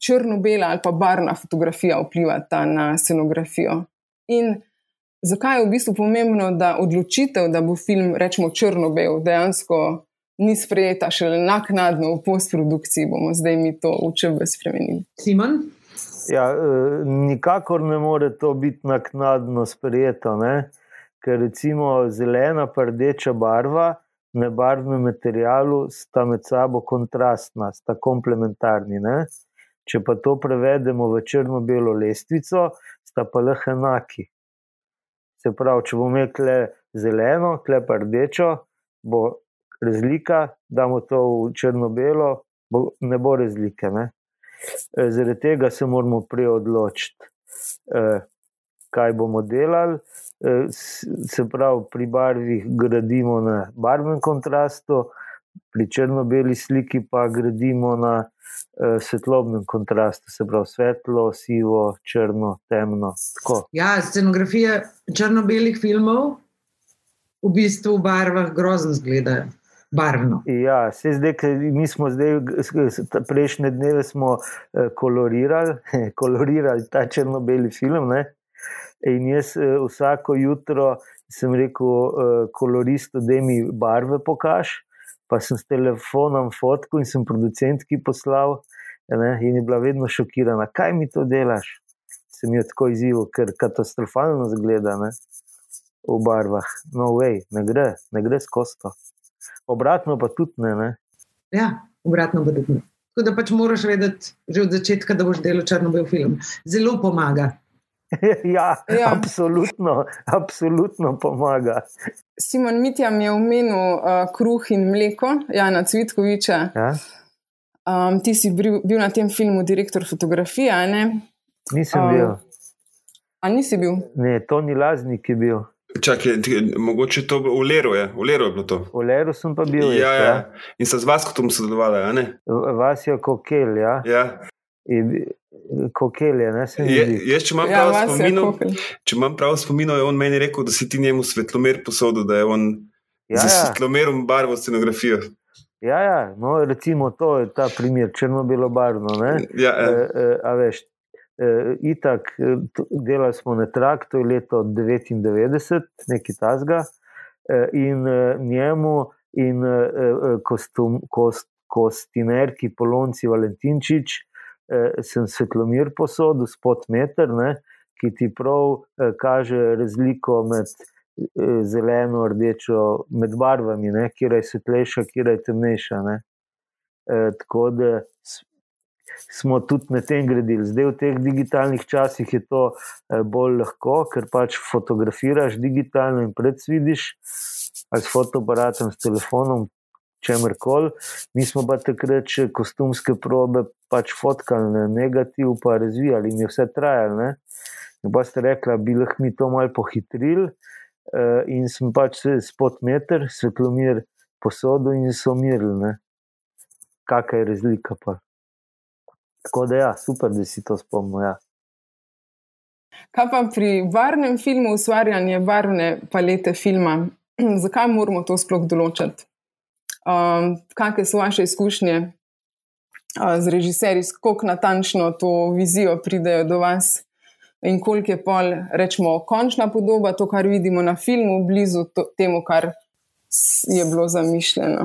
črno-bela ali pa barna fotografija vplivata na scenografijo. In zakaj je v bistvu pomembno, da odločitev, da bo film, rečemo, črno-bel, dejansko ni sprejeta, šele naknadno v postprodukciji bomo zdaj mi to učebe spremenili. Simon? Ja, e, nikakor ne more to biti naknadno sprejeto, ne? ker recimo zelena pa rdeča barva na barvnem materialu sta med sabo kontrastna, sta komplementarni. Ne? Če pa to prevedemo v črno-belo lestvico, sta pa lahko enaki. Se pravi, če bomo imeli zeleno, klepa rdečo, bo razlika, damo to v črno-belo, ne bo razlike. Ne? E, zaradi tega se moramo prej odločiti, e, kaj bomo delali. E, se pravi, pri barvih gradimo na barvnem kontrastu, pri črno-beli sliki pa gradimo na svetlobnem kontrastu, se pravi svetlo, sivo, črno, temno. Tako. Ja, scenografije črno-belih filmov v bistvu v barvah grozno izgledajo barvno. Ja, se zdaj, mi smo zdaj, prejšnje dneve smo eh, kolorirali, kolorirali ta črno-beli film. Ne? In jaz eh, vsako jutro sem rekel, eh, koloristu, da mi barve pokaž. Pa sem s telefonom fotko in sem producentki poslal, ne, in je bila vedno šokirana, kaj mi to delaš. Sem jo tako izzival, ker katastrofalno zgleda ne, v barvah. No, way, ne gre, ne gre skozi to obratno pa tudi ne. ne? Ja, obratno pa tudi ne. Tako da pač moraš vedeti že od začetka, da boš delal črno-bel film. Zelo pomaga. ja, ja, absolutno, absolutno pomaga. Simon Mitjam je omenil uh, kruh in mleko, Jana Cvitkoviča. Ja? Um, ti si bil, bil na tem filmu direktor fotografije, ne? Nisem um, bil. A nisi bil? Ne, to ni laznik, ki je bil. Čakaj, mogoče to v Leru je, v Leru je bilo to. V Leru sem pa bil. Ja, ja. In sem z vas kot sodelovala, ja? Vas je kokel, ja. ja. Kokel je, ne se mi zdi. Jaz, če imam ja, prav spomin, če imam prav spomin, je on meni rekel, da si ti njemu svetlomer posodil, da je on ja, za ja. svetlomerom barvo scenografijo. Ja, ja, no, recimo to je ta primer, črno-belo barvno. Ja, ja. E, e, a veš, itak, e, delali smo na trak, to je leto 99, nekaj tasga, uh, in uh, njemu in uh, kostum, kost, kostinerki Polonci Valentinčič, uh, sem svetlomir posodil, spod meter, ne, ki ti prav uh, kaže razliko med uh, zeleno, rdečo, med barvami, kje je svetlejša, kje je temnejša. Uh, tako da smo tudi na tem gradili. Zdaj, v teh digitalnih časih je to eh, bolj lahko, ker pač fotografiraš digitalno in predsvidiš, ali s fotoaparatom, s telefonom, čemer koli. Mi smo pa takrat še kostumske probe pač fotkali na negativ, pa razvijali in je vse trajalo. Ne? In pa ste rekli, da bi lahko mi to malo pohitrili, uh, in sem pač spod meter, svetlomir posodil in so umirili. Kakšna je razlika? Pa? Tako da, ja, super, da si to spomnil. Ja. Kaj pa pri varnem filmu, ustvarjanje varne palete filma, zakaj moramo to sploh določiti? Um, kakšne so vaše izkušnje uh, z režiserji, kako natančno to vizijo pridejo do vas in koliko je pol, rečemo, končna podoba, to, kar vidimo na filmu, blizu to, temu, kar je bilo zamišljeno.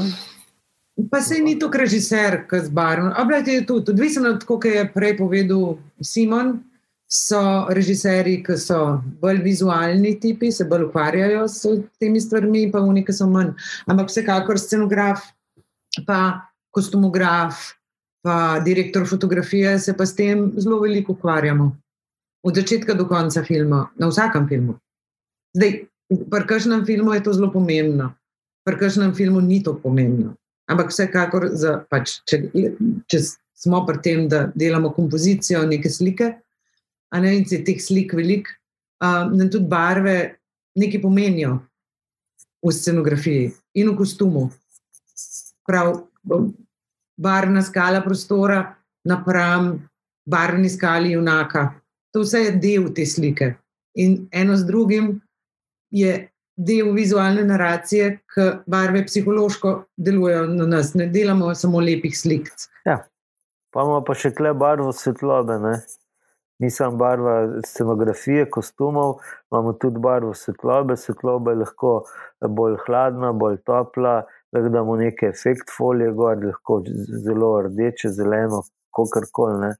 Pa se ni to režiser, ki z barvom. Ampak je tudi odvisno od tega, kar je prej povedal Simon. So režiserji, ki so bolj vizualni tipi, se bolj ukvarjajo s temi stvarmi, pa v neki so manj. Ampak vsekakor scenograf, pa kostumograf, pa direktor fotografije se pa s tem zelo veliko ukvarjamo. Od začetka do konca filma, na vsakem filmu. Zdaj, pri kažem filmu je to zelo pomembno, pri kažem filmu ni to pomembno. Ampak vsekakor, za, pač, če, če smo pri tem, da delamo kompozicijo neke slike, ne in se teh slik veliko, uh, nam tudi barve nekaj pomenijo v scenografiji in v kostumu. Prav, barvna skala prostora napram barvni skali junaka. To vse je del te slike. In eno z drugim je del vizualne naracije, ki barve psihološko delujejo na nas, ne delamo samo lepih slik. Ja. Pa imamo pa še tle barvo svetlobe. Ne? Nisem barva scenografije, kostumov, imamo tudi barvo svetlobe. Svetloba je lahko bolj hladna, bolj topla, lahko damo nekaj efekt folije, gor, lahko zelo rdeče, zeleno, kakorkoli.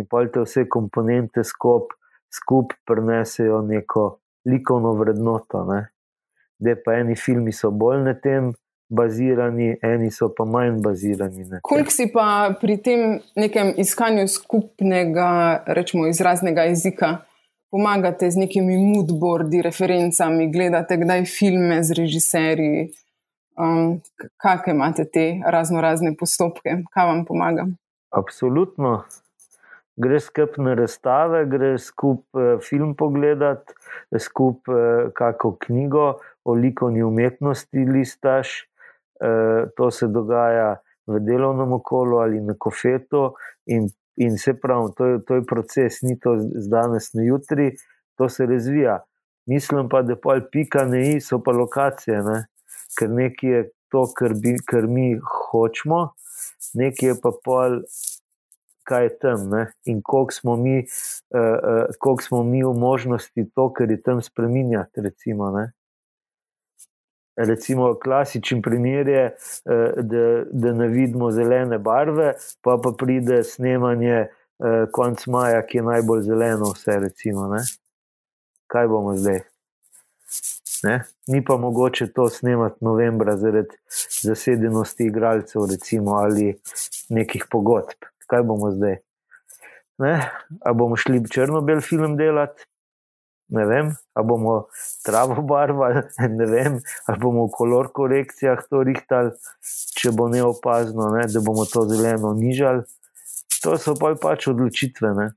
In pa te vse komponente skupaj skup prenesejo neko likovno vrednoto. Ne? Da pa eni filmi so bolj na tem bazirani, eni so pa manj bazirani. Koliko si pa pri tem nekem iskanju skupnega, rečemo, izraznega jezika pomagate z nekimi moodboardi, referencami, gledate kdaj filme z režiserji. Um, Kakšne imate te razno razne postopke, kaj vam pomaga? Absolutno. Greš skup na razstave, greš skup eh, film pogledati, skup eh, kako knjigo o likovni umetnosti listaš. Eh, to se dogaja v delovnem okolju ali na kofetu, in, in se pravi, to je, to je proces, ni to z danes na jutri, to se razvija. Mislim pa, da pol pika ne i, so pa lokacije, ne? ker nekaj je to, kar, bi, kar mi hočemo, nekaj je pa pol. Kaj je tam ne? in koliko smo, mi, uh, koliko smo mi v možnosti to, kar je tam spremenjati. Recimo, recimo, klasičen primer je, uh, da, da ne vidimo zelene barve, pa pa pride snemanje uh, konc maja, ki je najbolj zeleno, vse. Recimo, kaj bomo zdaj? Ne? Ni pa mogoče to snemati novembra zaradi zasedenosti igralcev, recimo, ali nekih pogodb. Kaj bomo zdaj? Ali bomo šli črno-bel film delati? Ne vem, ali bomo travo barvali, ne vem, ali bomo v kolor korekcijah to rihtali, če bo neopazno, ne? da bomo to zeleno nižali. To so pa pač odločitve. Ne?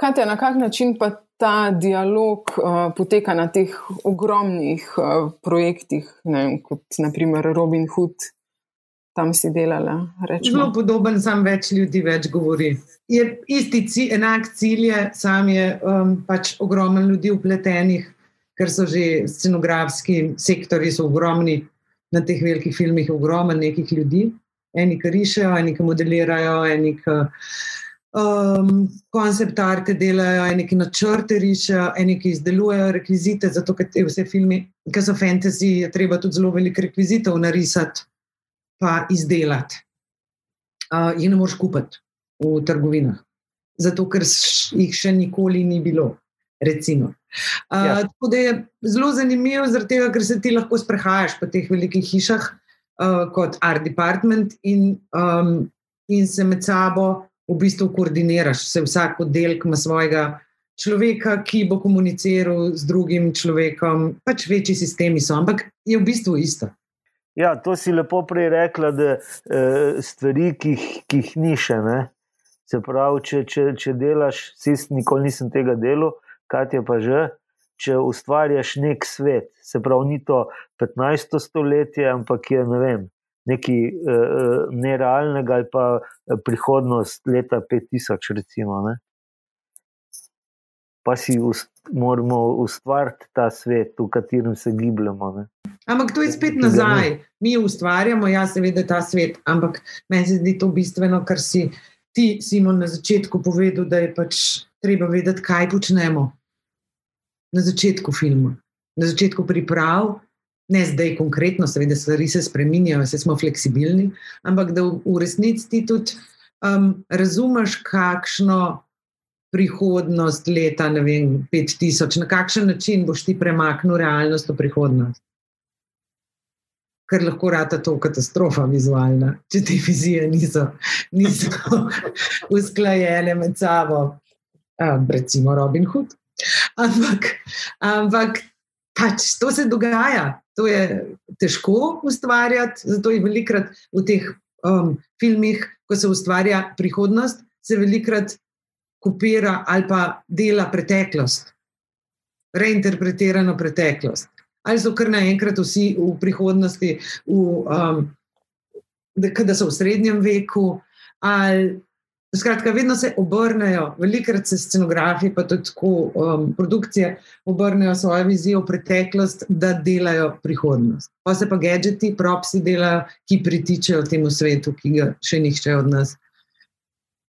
Kaj te, na kak način pa ta dialog uh, poteka na teh ogromnih uh, projektih, vem, kot naprimer Robin Hood, tam si delala? Zelo podoben, sam več ljudi več govori. Je isti cilj, enak cilj je, sam je um, pač ogromen ljudi upletenih, ker so že scenografski sektori ogromni na teh velikih filmih, ogromen nekih ljudi. Eni, ki rišejo, eni, ki modelirajo, eni, ki um, koncept arte delajo, neki načrte rišejo, neki izdelujejo rekvizite, zato ker te vse filme, ki so fantasy, je treba tudi zelo veliko rekvizitov narisati, pa izdelati. Uh, jih ne moreš kupiti v trgovinah, zato ker jih še nikoli ni bilo. Recimo. Uh, ja. Tako da je zelo zanimivo, tega, ker se ti lahko sprehajaš po teh velikih hišah uh, kot art department in, um, in se med sabo v bistvu koordiniraš, se vsak oddelek ima svojega človeka, ki bo komuniciral z drugim človekom. Pač večji sistemi so, ampak je v bistvu isto. Ja, to si lepo prej rekla, da e, stvari, ki jih, ki jih ni še. Ne? Se pravi, če, če, če delaš, sist, nikoli nisem tega delal, kaj je pa že. Če ustvarjaš nek svet, se pravi, ni to 15. stoletje, ampak je ne vem, nekaj uh, nerealnega ali pa eh, prihodnost leta 5000, recimo. Ne? Pa si moramo ustvariti ta svet, v katerem se gibljemo. Ne? Ampak to je spet nazaj. Mi ustvarjamo, ja, seveda, ta svet, ampak meni se zdi to bistveno, kar si ti, Simon, na začetku povedal, da je pač treba vedeti, kaj počnemo. Na začetku filma, na začetku priprav, ne zdaj konkretno, seveda stvari se spremenjajo, vse smo fleksibilni, ampak da v, v resnici ti tudi um, razumeš, kakšno prihodnost leta, ne vem, 5000, na kakšen način boš ti premaknil realnost v prihodnost. Ker lahko rata to katastrofa vizualna, če te vizije niso, niso usklajene med sabo, um, recimo Robin Hood. Ampak, ampak pač to se dogaja, to je težko ustvarjati, zato je velikrat v teh um, filmih, ko se ustvarja prihodnost, se velikrat kopira ali pa dela preteklost, reinterpretirano preteklost. Ali so kar naenkrat vsi v prihodnosti, v, um, da so v srednjem veku, ali Skratka, vedno se obrnejo, velikrat se scenografi, pa tudi tako, um, produkcije, obrnejo svojo vizijo v preteklost, da delajo prihodnost. Pa se pa gadgeti, propsi delajo, ki pritičejo temu svetu, ki ga še nihče od nas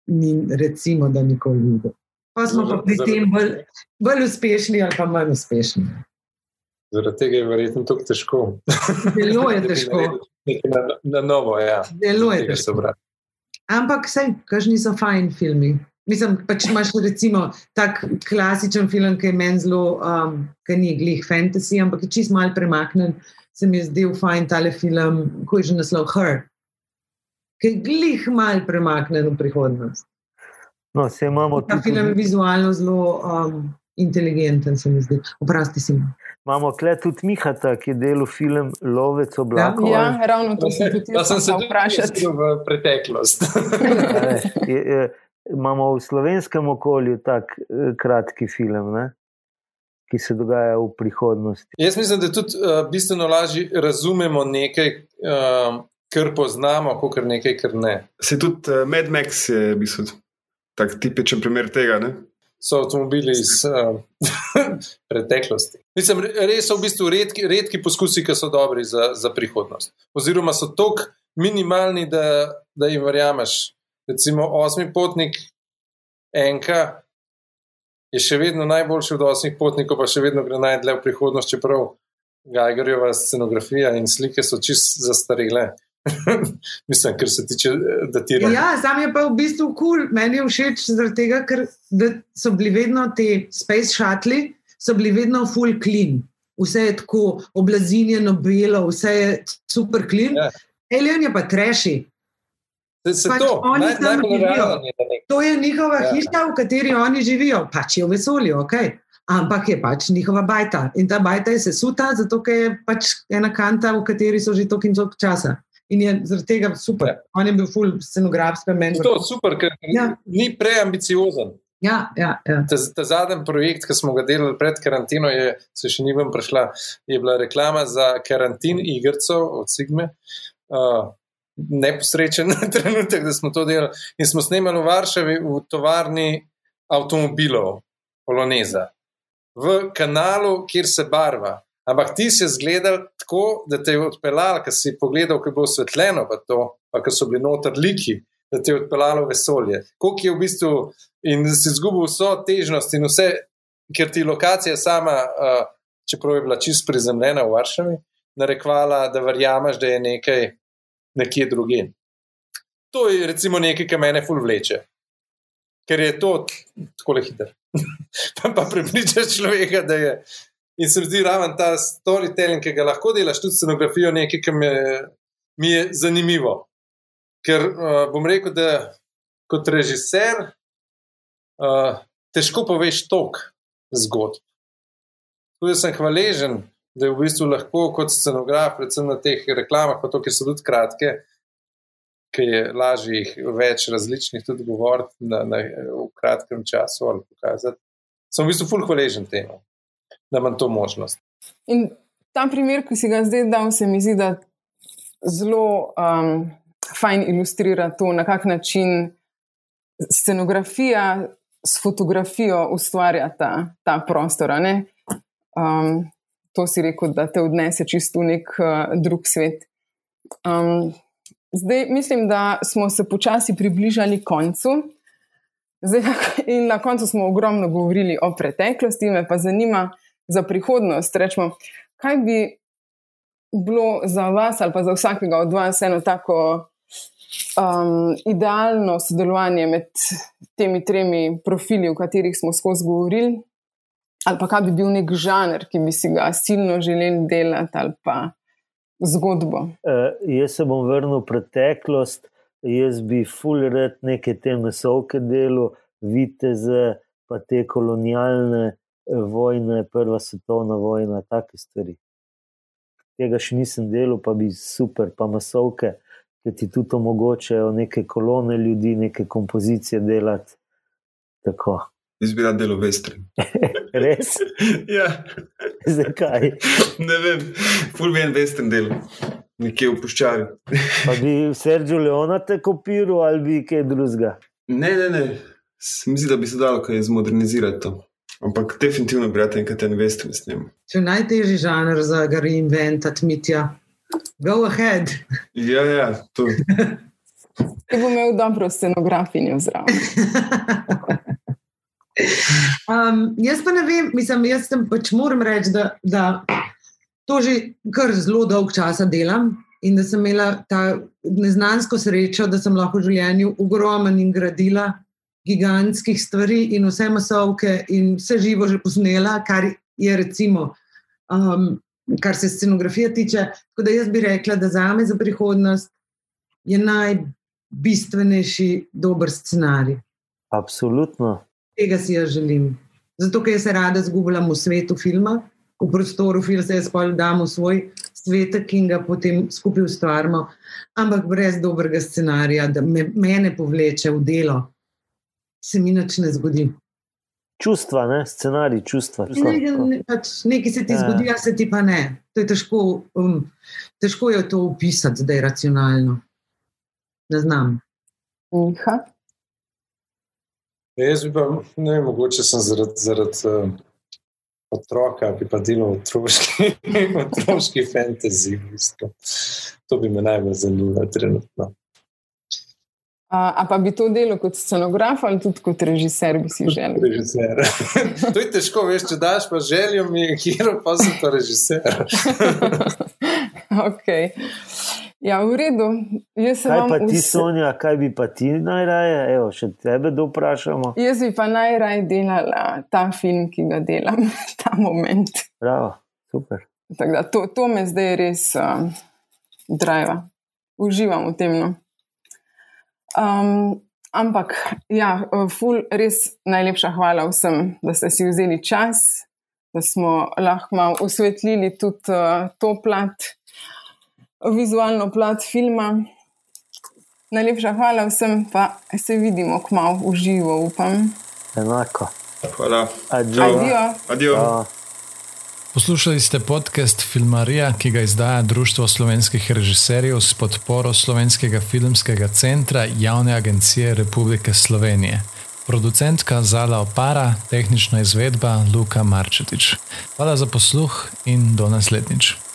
ni, recimo, da nikoli videl. Pa smo pa pri tem bolj, bolj uspešni ali pa manj uspešni. Zaradi tega je verjetno tako težko. Zelo je težko. Na, na novo, ja. Zelo je težko. Ampak vse, kažni so fajn filmi. Mislim, pač imaš recimo tak klasičen film, ki je meni zelo, um, ki ni glih fantasy, ampak je čist mal premaknen. Se mi je zdel fajn tale film, ko je že naslov Her, ki glih mal premaknen v prihodnost. No, se imamo tudi. Ta film je vizualno zelo um, inteligenten, se mi zdi. Oprosti si. Imamo tle tudi Mihata, ki je delal film Lovec oblakov. Ja, ravno to sem tudi Pa jaz sem se vprašal v preteklost. Je, je, imamo v slovenskem okolju tak eh, kratki film, ne? ki se dogaja v prihodnosti. Jaz mislim, da tudi uh, bistveno lažje razumemo nekaj, um, kar poznamo, kot nekaj, kar ne. Se tudi uh, Mad Max je v bistvu tak tipičen primer tega. Ne? So avtomobili iz uh, preteklosti. Mislim, re- res so v bistvu redki, redki poskusi, ki so dobri za, za prihodnost. Oziroma so tako minimalni, da, da jim verjameš. Recimo, osmi potnik, enka, je še vedno najboljši od osmih potnikov, pa še vedno gre najdlje v prihodnost, čeprav Geigerjeva scenografija in slike so čist zastarele. Mislim, kar se tiče eh, datiranja. Ja, sam je pa v bistvu kul, cool. meni je všeč zaradi tega, ker so bili vedno ti space shuttle, so bili vedno full clean. Vse je tako oblazinjeno, belo, vse je super clean. Ja. Alien je pa treši. Se, pač to, oni naj, tam živijo. To je njihova Ja. hiša, v kateri oni živijo, pač je v vesolju, ok. Ampak je pač njihova bajta. In ta bajta je sesuta, zato je pač ena kanta, v kateri so že toliko in toliko časa. In je zaradi tega super. On je bil full scenograf, spremenjen. To je super, ker Ja. ni preambiciozen. Ja, ja, ja. Ta, ta zadnji projekt, ki smo ga delali pred karanteno, je, se še ni vam prišla, je bila reklama za karantin igrcev od Sigme. Uh, neposrečen trenutek, da smo to delali. In smo snemali v Varšavi v tovarni avtomobilov, Poloneza, v kanalu, kjer se barva. Ampak ti si zgledal tako, da te je odpeljal, ker si pogledal, kako je osvetljeno, pa to, pa ker so bili noter liki, da te je odpeljalo v vesolje. Koliko je v bistvu in si izgubil vso težnost in vse, ker ti lokacija sama, uh, čeprav je bila čist prizemljena v Varšavi, narekvala, da verjameš, da je nekaj nekje drugje. To je recimo nekaj, kar mene ful vleče. Ker je to tako hiter. pa pa prepričaš človeka, da je. In se mi zdi raven ta storytelling, ki ga lahko delaš, tudi scenografijo, nekaj, kar mi je, mi je zanimivo. Ker uh, bom rekel, da kot režiser uh, težko poveš tok zgodb. Tudi sem hvaležen, da je v bistvu lahko kot scenograf, predvsem na teh reklamah, pa to, ker so tudi kratke, ki je lažje jih več različnih tudi govoriti na, na, v kratkem času ali pokazati. Sem v bistvu ful hvaležen temu, da imam to možnost. In ta primer, ki si ga zdaj dal, se mi zdi, da zelo um, fajn ilustrira to, na kak način scenografija s fotografijo ustvarja ta, ta prostor. Um, to si rekel, da te odnese čisto v nek uh, drug svet. Um, zdaj mislim, da smo se počasi približali koncu. Zdaj, in na koncu smo ogromno govorili o preteklosti, me pa zanima za prihodnost. Rečemo, kaj bi bilo za vas ali pa za vsakega od vas eno tako um, idealno sodelovanje med temi tremi profili, o katerih smo skozi govorili, ali pa kaj bi bil nek žanr, ki bi si ga silno želeli delati, ali pa zgodbo. Uh, jaz se bom vrnil v preteklost, jaz bi full red neke te mesovke delo, viteze, pa te kolonialne eh, vojne, prva svetovna vojna, take stvari. Tega še nisem delal, pa bi super, pa masovke, ki ti tudi omogočajo neke kolone ljudi, neke kompozicije delati. Tako. Jaz bi rad delal vestri. Res? ja, Zakaj? ne vem, ful bi en vestern del, nekje v puščavi. Pa bi Sergio Leona te kopiral ali bi kaj drugega? Ne, ne, ne. Se mi zdi, da bi se dalo kaj zmodernizirati to. Ampak definitivno bi rad enkrat en vestern snimal. Če najtežji žanr za ga reinventati, mitja. Go ahead. Ja, ja, to. Ti bo imel dobro scenografinjo zraven. Um, jaz pa ne vem, mislim, jaz sem pač moram reči, da, da to že kar zelo dolg časa delam in da sem imela ta neznansko srečo, da sem lahko v življenju ogromen in gradila gigantskih stvari in vse masovke in vse živo že posnela, kar je recimo, um, kar se scenografije tiče. Tako da jaz bi rekla, da za me za prihodnost je najbistvenejši dober scenarij. Absolutno. Tega si jaz želim. Zato, ker se rada zgubljam v svetu filma, v prostoru filma, se jaz pa dam v svoj svet, ki ga potem skupaj ustvarjamo, ampak brez dobrega scenarija, da me, mene povleče v delo, se mi nič ne zgodi. Čustva, ne? scenarij, čustva. čustva. Ne, ne, pač nekaj se ti Ja. zgodi, a se ti pa ne. To je težko, um, težko je to opisati, da je racionalno. Ne znam. Miha. Jaz bi pa, ne vem, mogoče sem zaradi zarad, uh, otroka, bi pa delal otroški, otroški fantasy. V bistvu. To bi me najbolj zanimalo trenutno. A, a pa bi to delo kot scenograf ali tudi kot režiser, bi si želel? Režiser. to je težko, veš, če daš pa željo mi, kjer pa sem pa režiser. okay. Ja, v redu. Jaz Kaj pa ti, vse- Sonja, kaj bi pa ti najraje? Evo, še tebe doprašamo. Jaz bi pa najraje delala ta film, ki ga delam, ta moment. Bravo, super. Tako Da, to, to me zdaj res uh, driva. Uživam v tem. No. Um, ampak, ja, ful, res najlepša hvala vsem, da ste si vzeli čas, da smo lahko malo osvetlili tudi uh, to plat, vizualno plat filma. Najlepša hvala vsem, pa se vidimo kmalo v živo, upam. Enako. Hvala. Adijo. Adijo. Adijo. Poslušali ste podcast Filmarija, ki ga izdaja Društvo slovenskih režiserjev s podporo Slovenskega filmskega centra Javne agencije Republike Slovenije. Producentka Zala Opara, tehnična izvedba Luka Marčetič. Hvala za posluh in do naslednjič.